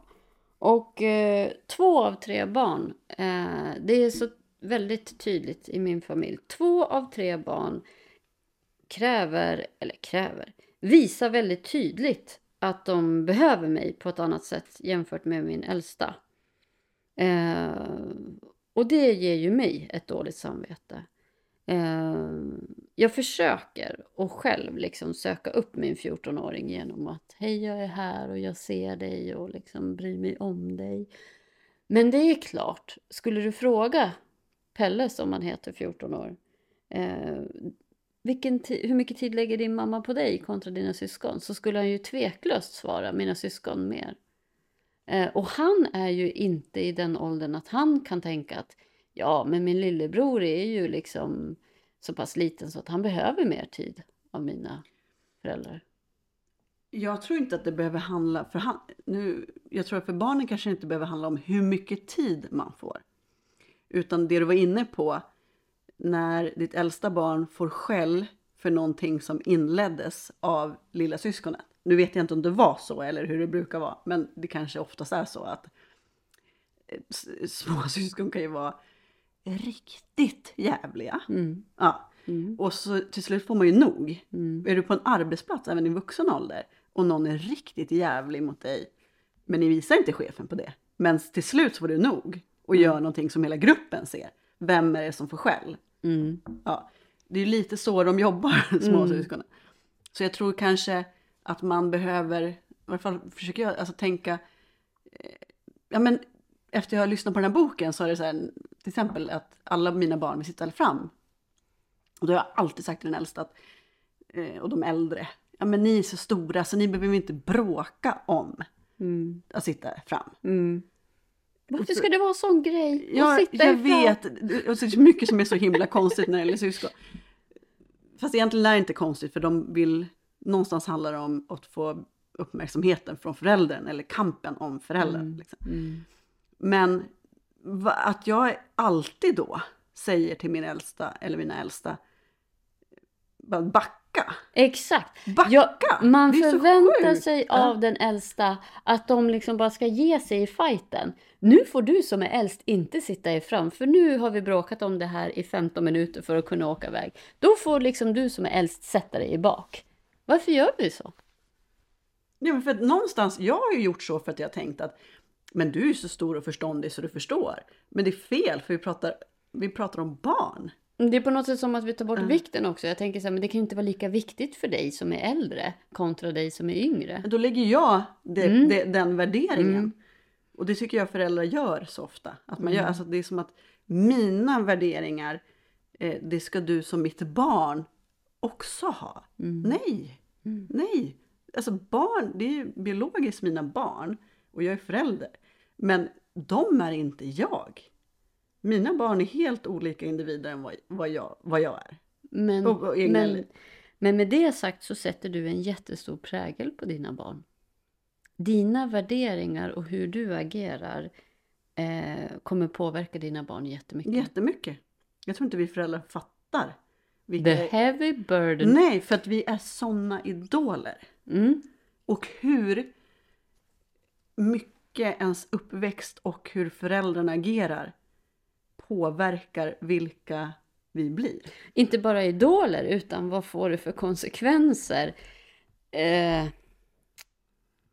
Och eh, två av tre barn, eh, det är så väldigt tydligt i min familj. Två av tre barn kräver, eller kräver, visar väldigt tydligt att de behöver mig på ett annat sätt jämfört med min äldsta. Eh, och det ger ju mig ett dåligt samvete. Eh, jag försöker och själv liksom söka upp min 14-åring genom att hej jag är här och jag ser dig och liksom bryr mig om dig. Men det är klart, skulle du fråga Pelle som han heter 14 år eh, vilken hur mycket tid lägger din mamma på dig kontra dina syskon? Så skulle han ju tveklöst svara mina syskon mer. Eh, och han är ju inte i den åldern att han kan tänka att ja, men min lillebror är ju liksom så pass liten så att han behöver mer tid av mina föräldrar. Jag tror inte att det behöver handla, för han, nu, jag tror att för barnen kanske inte behöver handla om hur mycket tid man får. Utan det du var inne på, när ditt äldsta barn får skäll för någonting som inleddes av lilla syskonet. Nu vet jag inte om det var så eller hur det brukar vara, men det kanske oftast är så att eh, småsyskon kan ju vara riktigt jävliga. Mm. Ja. Mm. Och så till slut får man ju nog. Mm. Är du på en arbetsplats, även i vuxen ålder, och någon är riktigt jävlig mot dig, men ni visar inte chefen på det. Men till slut får du nog och gör någonting som hela gruppen ser. Vem är det som får skäll? Mm. Ja, det är lite så de jobbar, småsyskonen. Så jag tror kanske att man behöver, i alla fall försöker jag alltså tänka, eh, ja men efter jag har lyssnat på den här boken så är det så här, till exempel att alla mina barn vill sitta fram. Och då har jag alltid sagt till den äldsta att, eh, och de äldre, ja men ni är så stora så ni behöver inte bråka om Mm. att sitta fram. Mm. Varför ska det vara en sån grej? Att Ja, sitta jag ifrån? vet. Och så är det mycket som är så himla konstigt när det gäller syskon. Fast egentligen är det inte konstigt för de vill, någonstans handlar det om att få uppmärksamheten från föräldern eller kampen om föräldern. Mm. Liksom. Mm. Men att jag alltid då säger till min äldsta eller mina äldsta, bara back, Exakt. Backa! Ja, man Det förväntar sig av den äldsta att de liksom bara ska ge sig i fighten. Nu får du som är äldst inte sitta i fram, för nu har vi bråkat om det här i 15 minuter för att kunna åka iväg. Då får liksom du som är äldst sätta dig i bak. Varför gör vi så? Ja, men för att någonstans, jag har ju gjort så för att jag tänkt att men du är så stor och förståndig så du förstår. Men det är fel för vi pratar, vi pratar om barn. Det är på något sätt som att vi tar bort vikten också. Jag tänker så här, men det kan ju inte vara lika viktigt för dig som är äldre kontra dig som är yngre. Då lägger jag det, Mm. det, den värderingen. Och det tycker jag föräldrar gör så ofta. Att man gör, Mm. alltså det är som att mina värderingar, eh, det ska du som mitt barn också ha. Mm. Nej, nej. Alltså barn, det är ju biologiskt mina barn och jag är förälder. Men de är inte jag. Mina barn är helt olika individer än vad, vad, jag, vad jag är. Men, Och- och men, men med det sagt så sätter du en jättestor prägel på dina barn. Dina värderingar och hur du agerar eh, kommer påverka dina barn jättemycket. Jättemycket. Jag tror inte vi föräldrar fattar. Vilka The heavy burden. Nej, för att vi är såna idoler. Mm. Och hur mycket ens uppväxt och hur föräldrarna agerar påverkar vilka vi blir. Inte bara idoler, utan vad får det för konsekvenser? Eh,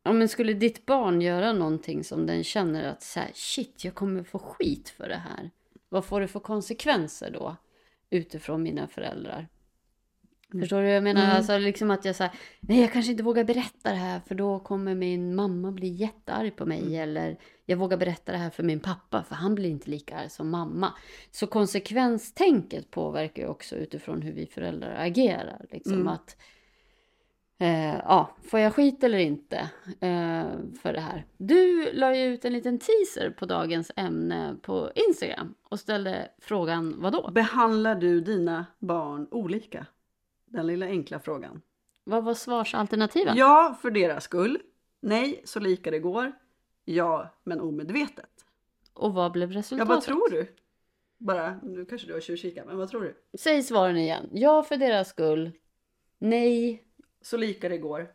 ja, men skulle ditt barn göra någonting som den känner att så här, shit, jag kommer få skit för det här. Vad får det för konsekvenser då? Utifrån mina föräldrar. Förstår du? vad Jag menar Mm. alltså liksom att jag säger nej jag kanske inte vågar berätta det här för då kommer min mamma bli jättearg på mig. Mm. Eller jag vågar berätta det här för min pappa för han blir inte lika arg som mamma. Så konsekvenstänket påverkar ju också utifrån hur vi föräldrar agerar. Liksom Mm. att eh, ja, får jag skit eller inte eh, för det här? Du la ju ut en liten teaser på dagens ämne på Instagram och ställde frågan vad då? Behandlar du dina barn olika? Den lilla enkla frågan. Vad var svarsalternativen? Ja, för deras skull. Nej, så lika det går. Ja, men omedvetet. Och vad blev Ja, resultatet? vad tror du? Bara, nu kanske du har tjuvkikat, men vad tror du? Säg svaren igen. Ja för deras skull. Nej. Så lika det går.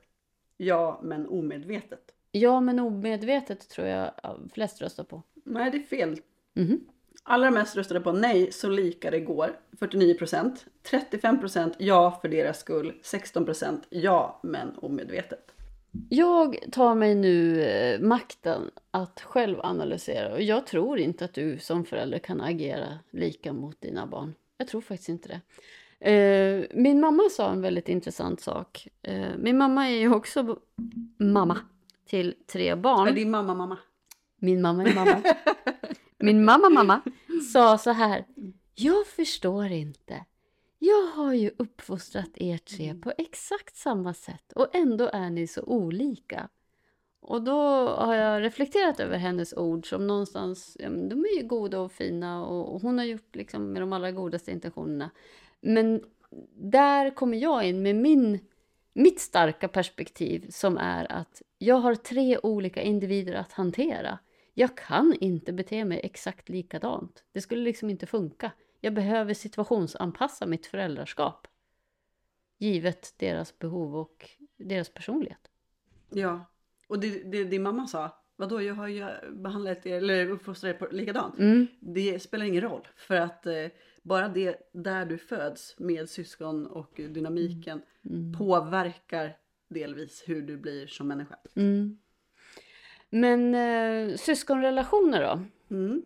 Ja, men omedvetet. Ja men omedvetet tror jag ja, flest röstar på. Nej, det är fel. Mhm. Allra mest röstade på nej, så lika det går. 49 procent. 35 procent ja för deras skull. 16 procent ja, men omedvetet. Jag tar mig nu eh, makten att själv analysera och jag tror inte att du som förälder kan agera lika mot dina barn. Jag tror faktiskt inte det. Eh, min mamma sa en väldigt intressant sak. Eh, min mamma är ju också mamma till tre barn. Är din mamma mamma? Min mamma är mamma. Min mamma mamma sa så här. Jag förstår inte. Jag har ju uppfostrat er tre på exakt samma sätt och ändå är ni så olika. Och då har jag reflekterat över hennes ord som någonstans, ja, de är ju goda och fina och och hon har gjort liksom med de allra godaste intentionerna. Men där kommer jag in med min, mitt starka perspektiv som är att jag har tre olika individer att hantera. Jag kan inte bete mig exakt likadant. Det skulle liksom inte funka. Jag behöver situationsanpassa mitt föräldraskap. Givet deras behov och deras personlighet. Ja. Och det, det din mamma sa, vadå jag har ju behandlat er, eller uppfostrat er på likadant. Mm. Det spelar ingen roll. För att eh, bara det där du föds med syskon och dynamiken Mm. påverkar delvis hur du blir som människa. Mm. Men eh, syskonrelationer då? Mm.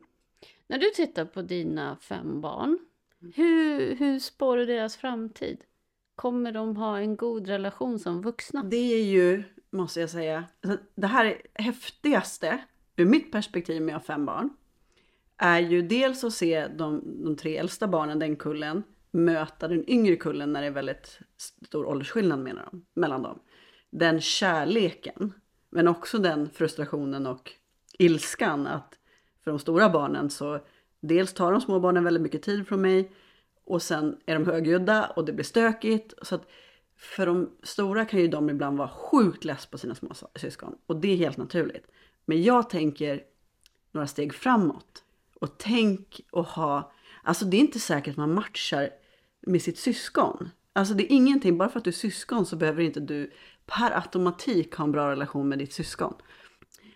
När du tittar på dina fem barn, hur, hur spår du deras framtid? Kommer de ha en god relation som vuxna? Det är ju, måste jag säga, alltså, det här är häftigaste ur mitt perspektiv med att ha fem barn. Är ju dels att se de, de tre äldsta barnen, den kullen, möta den yngre kullen när det är väldigt stor åldersskillnad menar de, mellan dem. Den kärleken, men också den frustrationen och ilskan att för de stora barnen så dels tar de små barnen väldigt mycket tid från mig och sen är de högljudda och det blir stökigt. Så att för de stora kan ju de ibland vara sjukt less på sina små syskon och det är helt naturligt. Men jag tänker några steg framåt och tänk och ha, alltså det är inte säkert att man matchar med sitt syskon. Alltså det är ingenting, bara för att du är syskon så behöver inte du per automatik ha en bra relation med ditt syskon.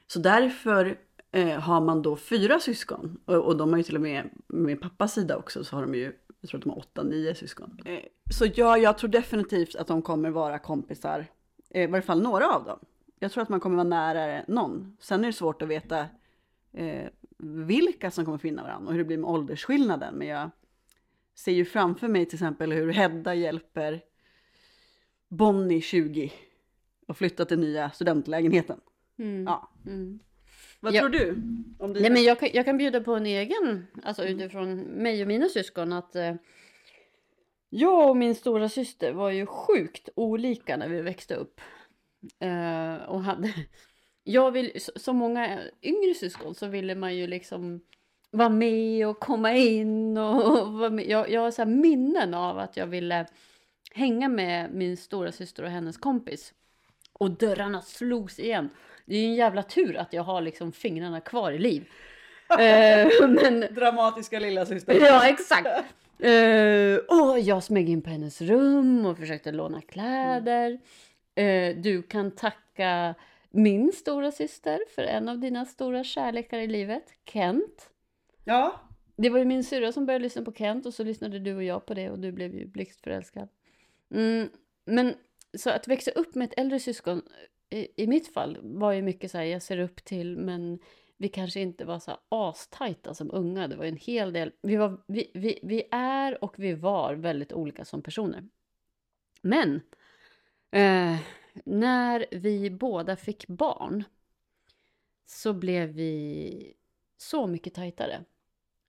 Så därför eh, har man då fyra syskon. Och, och de har ju till och med, med pappas sida också, så har de ju, jag tror att de har åtta, nio syskon. Eh, så ja, jag tror definitivt att de kommer vara kompisar, eh, i varje fall några av dem. Jag tror att man kommer vara nära någon. Sen är det svårt att veta eh, vilka som kommer finna varandra och hur det blir med åldersskillnaden. Men jag ser ju framför mig till exempel hur Hedda hjälper Bonnie 20 och flytta till nya studentlägenheten. Mm. Ja. Mm. Vad Ja. tror du? Om dina- Nej, men jag, kan, jag kan bjuda på en egen, alltså utifrån mig och mina syskon, att eh, jag och min stora syster var ju sjukt olika när vi växte upp. Eh, och hade, jag vill, som många yngre syskon så ville man ju liksom vara med och komma in och vara med. Jag, jag har så minnen av att jag ville hänga med min stora syster och hennes kompis. Och dörrarna slogs igen. Det är ju en jävla tur att jag har liksom fingrarna kvar i liv. Eh, men Dramatiska lilla syster. Ja, exakt. Uh, och jag smög in på hennes rum och försökte låna kläder. Eh, du kan tacka min stora syster för en av dina stora kärlekar i livet, Kent. Ja. Det var ju min syrra som började lyssna på Kent och så lyssnade du och jag på det och du blev ju blixtförälskad. Mm, men så att växa upp med ett äldre syskon i, i mitt fall var ju mycket så här, jag ser upp till men vi kanske inte var så här astajta som unga. Det var ju en hel del, vi, var, vi, vi, vi är och vi var väldigt olika som personer. Men eh, när vi båda fick barn så blev vi så mycket tajtare.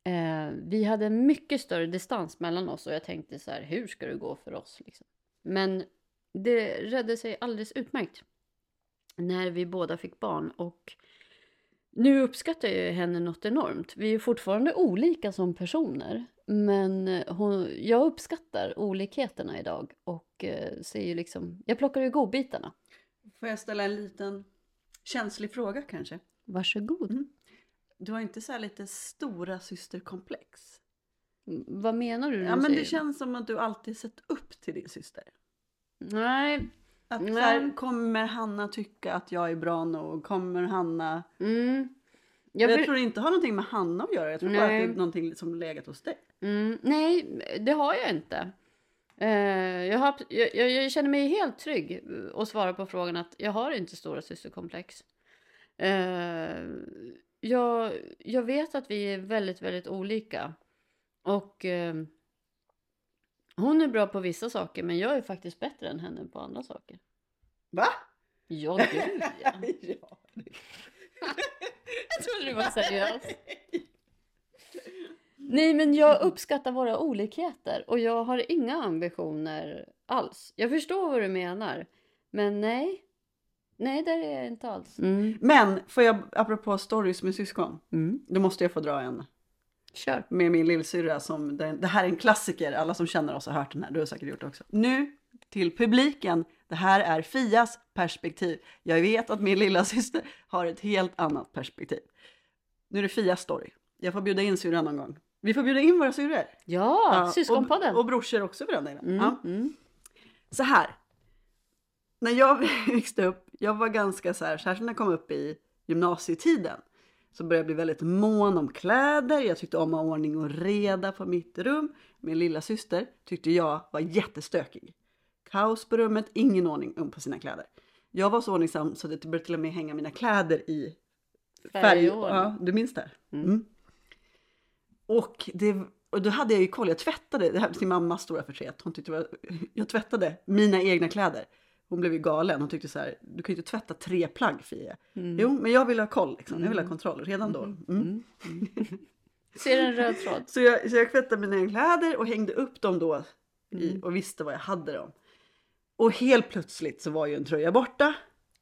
Eh, vi hade mycket större distans mellan oss och jag tänkte så här, hur ska det gå för oss? Liksom? Men det redde sig alldeles utmärkt när vi båda fick barn och nu uppskattar jag henne något enormt. Vi är fortfarande olika som personer, men hon, jag uppskattar olikheterna idag och eh, ser ju liksom, jag plockar ju godbitarna. Får jag ställa en liten känslig fråga kanske? Varsågod. Mm. Du har inte så här lite stora systerkomplex? Mm, Vad menar du? Ja men det säger- känns som att du alltid sett upp till din syster. Nej. Att Nej. här, kommer Hanna tycka att jag är bra nog? Kommer Hanna... Mm. Jag, Jag, för... tror det inte har någonting med Hanna att göra. Jag tror bara att det Nej. är någonting som legat hos dig. mm, nej, det har jag inte. Eh, jag, har, jag, jag, jag känner mig helt trygg och svara på frågan att jag har inte stora systerkomplex. Eh, jag, jag vet att vi är väldigt, väldigt olika. Och eh, hon är bra på vissa saker, men jag är faktiskt bättre än henne på andra saker. Va? Ja, gud ja. ja. Jag trodde du var seriös. Nej, men jag uppskattar våra olikheter och jag har inga ambitioner alls. Jag förstår vad du menar, men nej. Nej, där är jag inte alls. Mm. Men får jag, apropå stories med syskon, Mm. då måste jag få dra en Kör. med min lillsyrra som, det, det här är en klassiker, alla som känner oss har hört den här, du har säkert gjort det också. Nu till publiken, det här är Fias perspektiv. Jag vet att min lilla syster har ett helt annat perspektiv. Nu är det Fias story. Jag får bjuda in syrran någon gång. Vi får bjuda in våra syrror. Ja, syskonpodden. Och, och brorsor också för den delen. mm. Ja. Mm. Så här. När jag växte upp, jag var ganska så här, särskilt när jag kom upp i gymnasietiden, så började jag bli väldigt mån om kläder. Jag tyckte om att ha ordning och reda på mitt rum. Min lilla syster tyckte jag var jättestökig. Kaos på rummet, ingen ordning på sina kläder. Jag var så ordningsam så att jag började till och med hänga mina kläder i färg. Färgordning. Ja, du minns det? Mm. Mm. Och, det, och då hade jag ju koll, jag tvättade, det här till mammas stora förtret. Hon tyckte det var, jag tvättade mina egna kläder. Hon blev ju galen, hon tyckte så här, du kan ju inte tvätta tre plagg Fie. Mm. Jo, men jag vill ha koll, liksom. jag vill ha kontroll redan då. Mm. Mm. Ser en röd tråd. Så, jag, så jag tvättade mina egna kläder och hängde upp dem då i, Mm. och visste vad jag hade dem. Och helt plötsligt så var ju en tröja borta.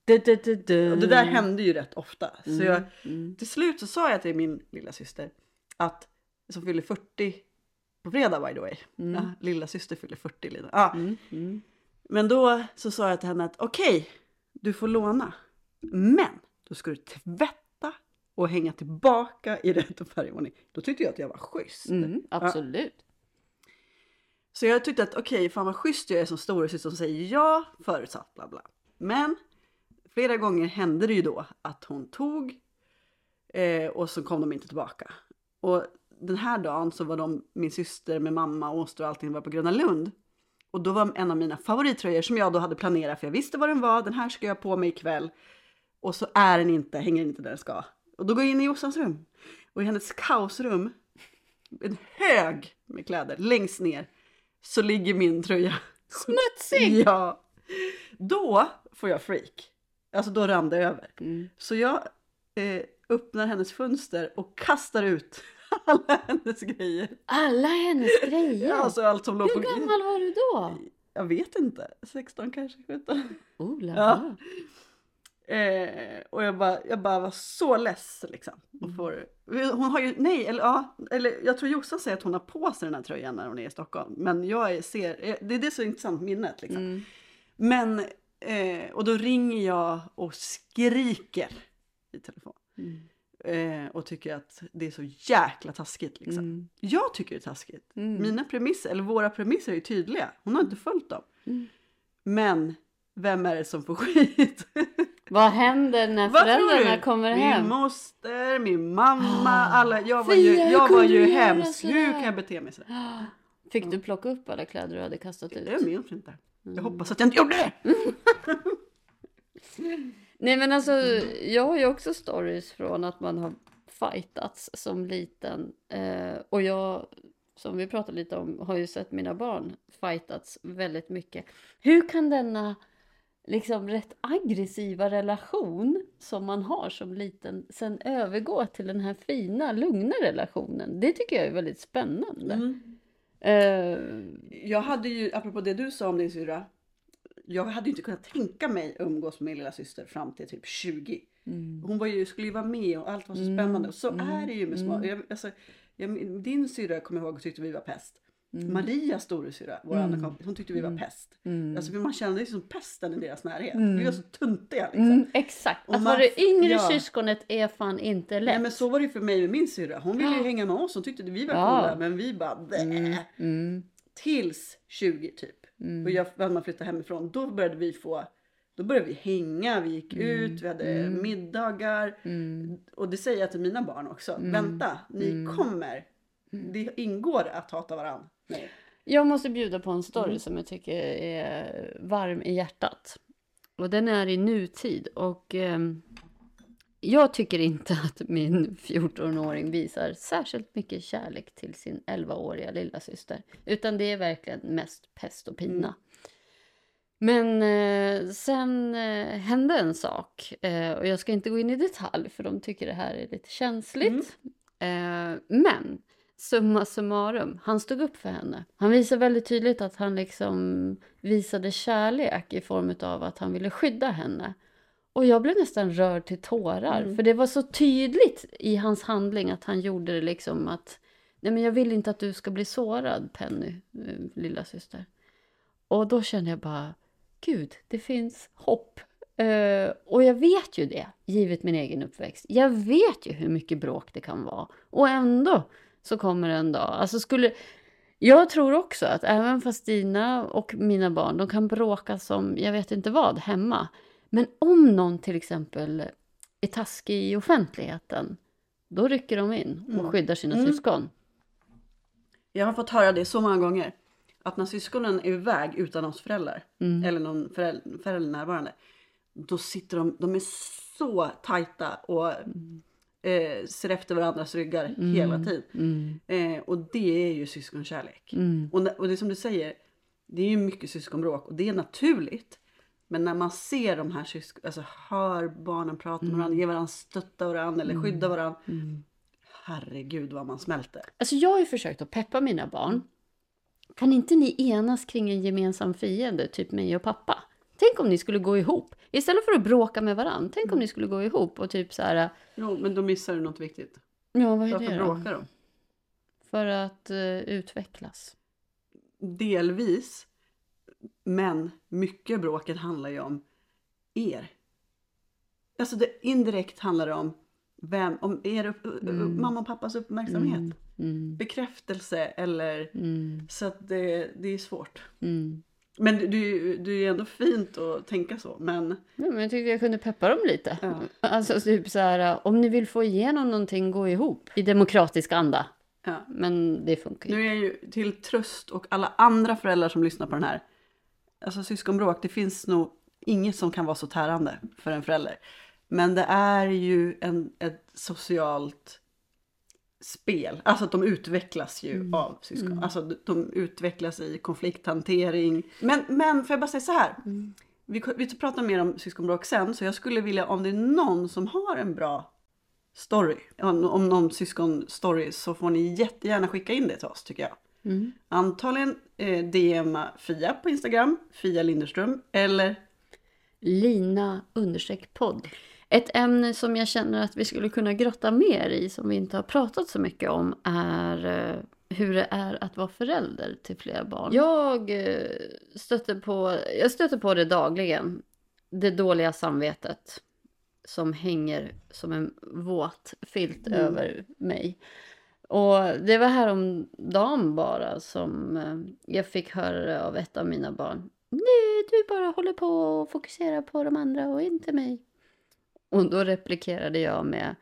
Du, du, du. Och det där hände ju rätt ofta. Så jag, Mm. till slut så sa jag till min lilla syster att som fyller 40 på fredag by the way. Mm. Ja, lilla syster fyller 40 Lina. Ja. Mm. Mm. Men då så sa jag till henne att okej, du får låna. Men då ska du tvätta och hänga tillbaka i rätt färgordning. Då tyckte jag att jag var schysst. Mm. Absolut. Så jag tyckte att okej, fan vad schysst jag är som storasyster som säger ja förutsatt bla bla. Men flera gånger hände det ju då att hon tog eh, och så kom de inte tillbaka. Och den här dagen så var de, min syster med mamma och moster och allting var på Gröna Lund. Och då var en av mina favorittröjor som jag då hade planerat för jag visste vad den var, den här ska jag ha på mig ikväll. Och så är den inte, hänger inte där den ska. Och då går jag in i Jossans rum. Och i hennes kaosrum, en hög med kläder längst ner, så ligger min tröja. Smutsig! Ja. Då får jag freak. Alltså då rann det över. Mm. Så jag eh, öppnar hennes fönster och kastar ut alla hennes grejer. Alla hennes grejer! Alltså allt som låg Hur på... gammal var du då? Jag vet inte. 16 kanske, 17. Oh, la, Ja. Eh, och jag bara, jag bara var så less liksom. Och får, hon har ju, nej, eller ja, eller jag tror Jossan säger att hon har på sig den här tröjan när hon är i Stockholm. Men jag är, ser, det är det så intressant minnet liksom. Mm. Men, eh, och då ringer jag och skriker i telefon. Mm. Eh, och tycker att det är så jäkla taskigt liksom. Mm. Jag tycker det är taskigt. Mm. Mina premisser, eller våra premisser är ju tydliga. Hon har inte följt dem. Mm. Men vem är det som får skit? Vad händer när Vad föräldrarna kommer min hem? moster, min mamma, Ah, alla. Jag var ju, jag var ju hemsk. Hur kan jag bete mig sådär? Fick du plocka upp alla kläder du hade kastat ut? Jag minns inte. Jag Mm. hoppas att jag inte gjorde det. Nej men alltså, jag har ju också stories från att man har fightats som liten. Eh, och jag, som vi pratade lite om, har ju sett mina barn fightats väldigt mycket. Hur kan denna liksom rätt aggressiva relation som man har som liten sen övergå till den här fina, lugna relationen? Det tycker jag är väldigt spännande. Mm. Eh, Jag hade ju, apropå det du sa om din syrra. Jag hade ju inte kunnat tänka mig umgås med min lilla syster fram till typ 20. mm, Hon var ju, skulle ju vara med och allt var så Mm, spännande. Och så mm, är det ju med små. mm. Jag, alltså, jag, din syrra kommer jag ihåg tyckte vi var pest. Mm, Marias storasyrra, vår Mm. andra kompis, hon tyckte vi var Mm. pest. mm, Alltså man kände ju som pesten i deras närhet. Mm. Vi var så tuntiga liksom. mm, exakt. Och Att man- vara det yngre ja. syskonet är fan inte lätt. Nej men så var det ju för mig med min syrra. Hon ville ju hänga med oss. Hon tyckte vi var Ja. coola. Men vi bara. Mm, mm, Tills 20 typ. Och jag, när man flyttade hemifrån. Då började vi få. Då började vi hänga. Vi gick ut. Vi hade middagar. Och det säger jag till mina barn också. Vänta, ni Mm. kommer. Det ingår att hata varandra. Nej. Jag måste bjuda på en story Mm. som jag tycker är varm i hjärtat. Och den är i nutid. Och ehm, jag tycker inte att min 14-åring visar särskilt mycket kärlek till sin 11-åriga lilla syster. Utan det är verkligen mest pest och pina. Mm. Men eh, sen eh, hände en sak. Eh, och jag ska inte gå in i detalj för de tycker det här är lite känsligt. Eh, men summa summarum, han stod upp för henne. Han visade väldigt tydligt att han liksom visade kärlek i form av att han ville skydda henne. Och jag blev nästan rörd till tårar, Mm. för det var så tydligt i hans handling att han gjorde det liksom att Nej men jag vill inte att du ska bli sårad Penny, eh, lilla syster. Och då kände jag bara, gud, det finns hopp. Eh, och jag vet ju det, givet min egen uppväxt. Jag vet ju hur mycket bråk det kan vara. Och ändå så kommer en dag. Alltså skulle... Jag tror också att även fast dina och mina barn, de kan bråka som jag vet inte vad hemma. Men om någon till exempel är taskig i offentligheten, då rycker de in och Mm. skyddar sina Mm. syskon. Jag har fått höra det så många gånger. Att när syskonen är iväg utan oss föräldrar. Mm. Eller någon förälder, förälder närvarande. Då sitter de, de är så tajta och eh, ser efter varandras ryggar Mm. hela tiden. Mm. Eh, och det är ju syskonkärlek. Mm. Och, och det är som du säger, det är ju mycket syskonbråk och det är naturligt. Men när man ser de här syskon, alltså hör barnen prata med varandra, ge varandra stötta varandra eller skydda varandra. Mm. Herregud vad man smälter. Alltså jag har ju försökt att peppa mina barn. Kan inte ni enas kring en gemensam fiende, typ mig och pappa? Tänk om ni skulle gå ihop. Istället för att bråka med varandra, tänk om ni skulle gå ihop och typ så här... Jo, men då missar du något viktigt. Ja, vad är Varför det då? bråkar de? För att eh, utvecklas. Delvis. Men mycket bråket handlar ju om er. Alltså det indirekt handlar det om vem, om det upp, Mm. mamma och pappas uppmärksamhet? Mm. Mm. Bekräftelse eller Mm. så att det, det är svårt. Men det, det, är ändå fint att tänka så. Men Ja, men jag tyckte jag kunde peppa dem lite. Ja. Alltså typ så här, om ni vill få igenom någonting, gå ihop i demokratisk anda. ja. Men det funkar ju. nu är jag ju till tröst och alla andra föräldrar som lyssnar på den här. Alltså syskonbråk, det finns nog inget som kan vara så tärande för en förälder. Men det är ju en, ett socialt spel. Alltså att de utvecklas ju av syskon. Alltså de utvecklas i konflikthantering. Men, men får jag bara säga så här. Vi, vi pratar mer om syskonbråk sen. Så jag skulle vilja om det är någon som har en bra story. Om, om någon syskonstory så får ni jättegärna skicka in det till oss tycker jag. Mm. Antagligen eh, DMa Fia på Instagram, Fia Linderström, eller Lina understreck podd. Ett ämne som jag känner att vi skulle kunna grotta mer i, som vi inte har pratat så mycket om, är eh, hur det är att vara förälder till flera barn. Jag eh, stöter på, jag stöter på det dagligen. Det dåliga samvetet som hänger som en våt filt Mm. över mig. Och det var häromdagen bara som eh, jag fick höra av ett av mina barn. Nej, du bara håller på och fokuserar på de andra och inte mig. Och då replikerade jag med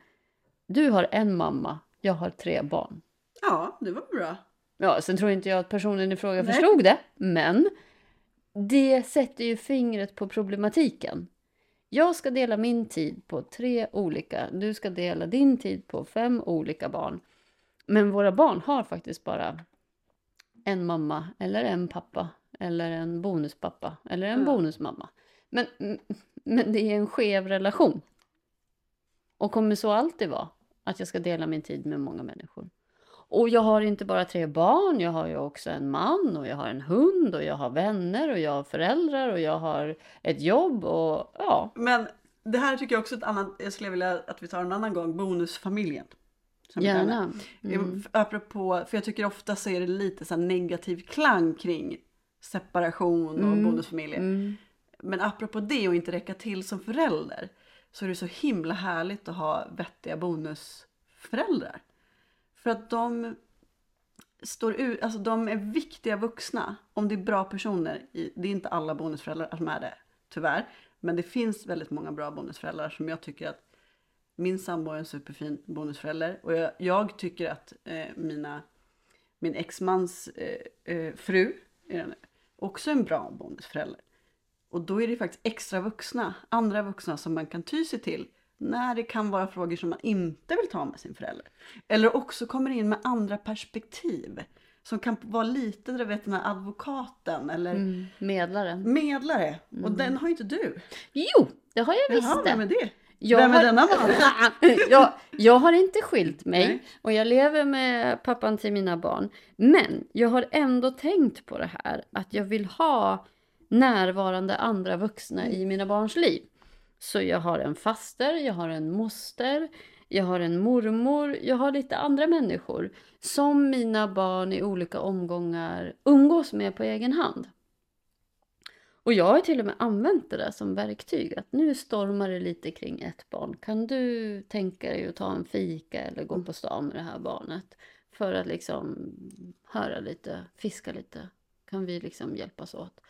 Du har en mamma, jag har tre barn. ja, det var bra. Ja, sen tror inte jag att personen i fråga Nej. förstod det, men det sätter ju fingret på problematiken. Jag ska dela min tid på tre olika, du ska dela din tid på fem olika barn. Men våra barn har faktiskt bara en mamma eller en pappa eller en bonuspappa eller en Ja. bonusmamma. Men, men det är en skev relation. Och kommer så alltid vara, att jag ska dela min tid med många människor. Och jag har inte bara tre barn, jag har ju också en man och jag har en hund och jag har vänner och jag har föräldrar och jag har ett jobb och ja. Men det här tycker jag också ett annat, jag skulle vilja att vi tar en annan gång, bonusfamiljen. Gärna. Mm. Apropå, för jag tycker ofta så är det lite så negativ klang kring separation och Mm. bonusfamiljer. Mm. Men apropå det och inte räcka till som förälder så är det så himla härligt att ha vettiga bonusföräldrar. För att de står ut, alltså de är viktiga vuxna om det är bra personer. I, det är inte alla bonusföräldrar som är det, tyvärr. Men det finns väldigt många bra bonusföräldrar som jag tycker att min sambo är en superfin bonusförälder och jag, jag tycker att eh, mina, min exmans eh, eh, fru är också en bra bonusförälder. Och då är det faktiskt extra vuxna, andra vuxna som man kan ty sig till när det kan vara frågor som man inte vill ta med sin förälder. Eller också kommer in med andra perspektiv. Som kan vara lite, du vet den här advokaten eller Mm. Medlaren. medlare. Och den har ju inte du. Jo, det har jag visst Jaha, vem är det? Jag Vem är har- denna man? jag, jag har inte skilt mig Nej. och jag lever med pappan till mina barn. Men jag har ändå tänkt på det här att jag vill ha närvarande andra vuxna i mina barns liv. Så jag har en faster, jag har en moster, jag har en mormor, jag har lite andra människor som mina barn i olika omgångar umgås med på egen hand. Och jag har till och med använt det där som verktyg. Att nu stormar det lite kring ett barn. Kan du tänka dig att ta en fika eller gå på stan med det här barnet? För att liksom höra lite, fiska lite. Kan vi liksom hjälpas åt?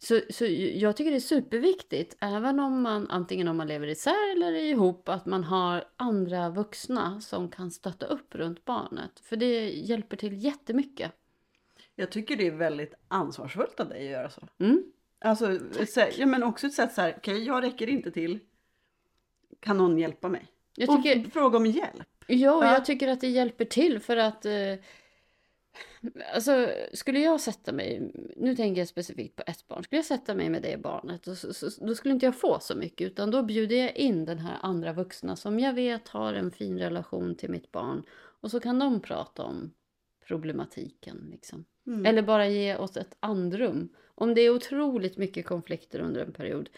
Så, så jag tycker det är superviktigt, även om man antingen om man lever isär eller ihop, att man har andra vuxna som kan stötta upp runt barnet. För det hjälper till jättemycket. Jag tycker det är väldigt ansvarsfullt av dig att göra så. Mm. Alltså, sätt- ja, men också ett sätt så här, okej jag räcker inte till. Kan någon hjälpa mig? Jag Och tycker, fråga om hjälp. Ja, och Ja. jag tycker att det hjälper till för att eh, Alltså, skulle jag sätta mig, nu tänker jag specifikt på ett barn, skulle jag sätta mig med det barnet, så, då skulle inte jag få så mycket, utan då bjuder jag in den här andra vuxna som jag vet har en fin relation till mitt barn, och så kan de prata om problematiken liksom. Mm. Eller bara ge oss ett andrum. Om det är otroligt mycket konflikter under en period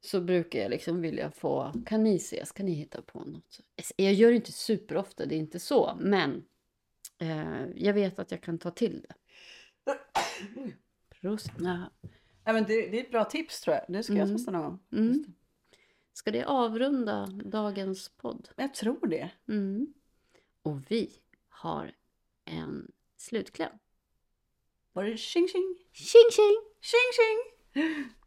så brukar jag liksom vilja få, kan ni ses, kan ni hitta på något? Jag gör det inte superofta, det är inte så, men eh, jag vet att jag kan ta till det. Prost. Ja. Ja, men det, det, är ett bra tips tror jag. Nu ska mm. jag testa någon gång. Mm. Ska det avrunda dagens podd? Jag tror det. Mm. Och vi har en slutkläm. Var det tjing tjing? Tjing tjing! Tjing tjing!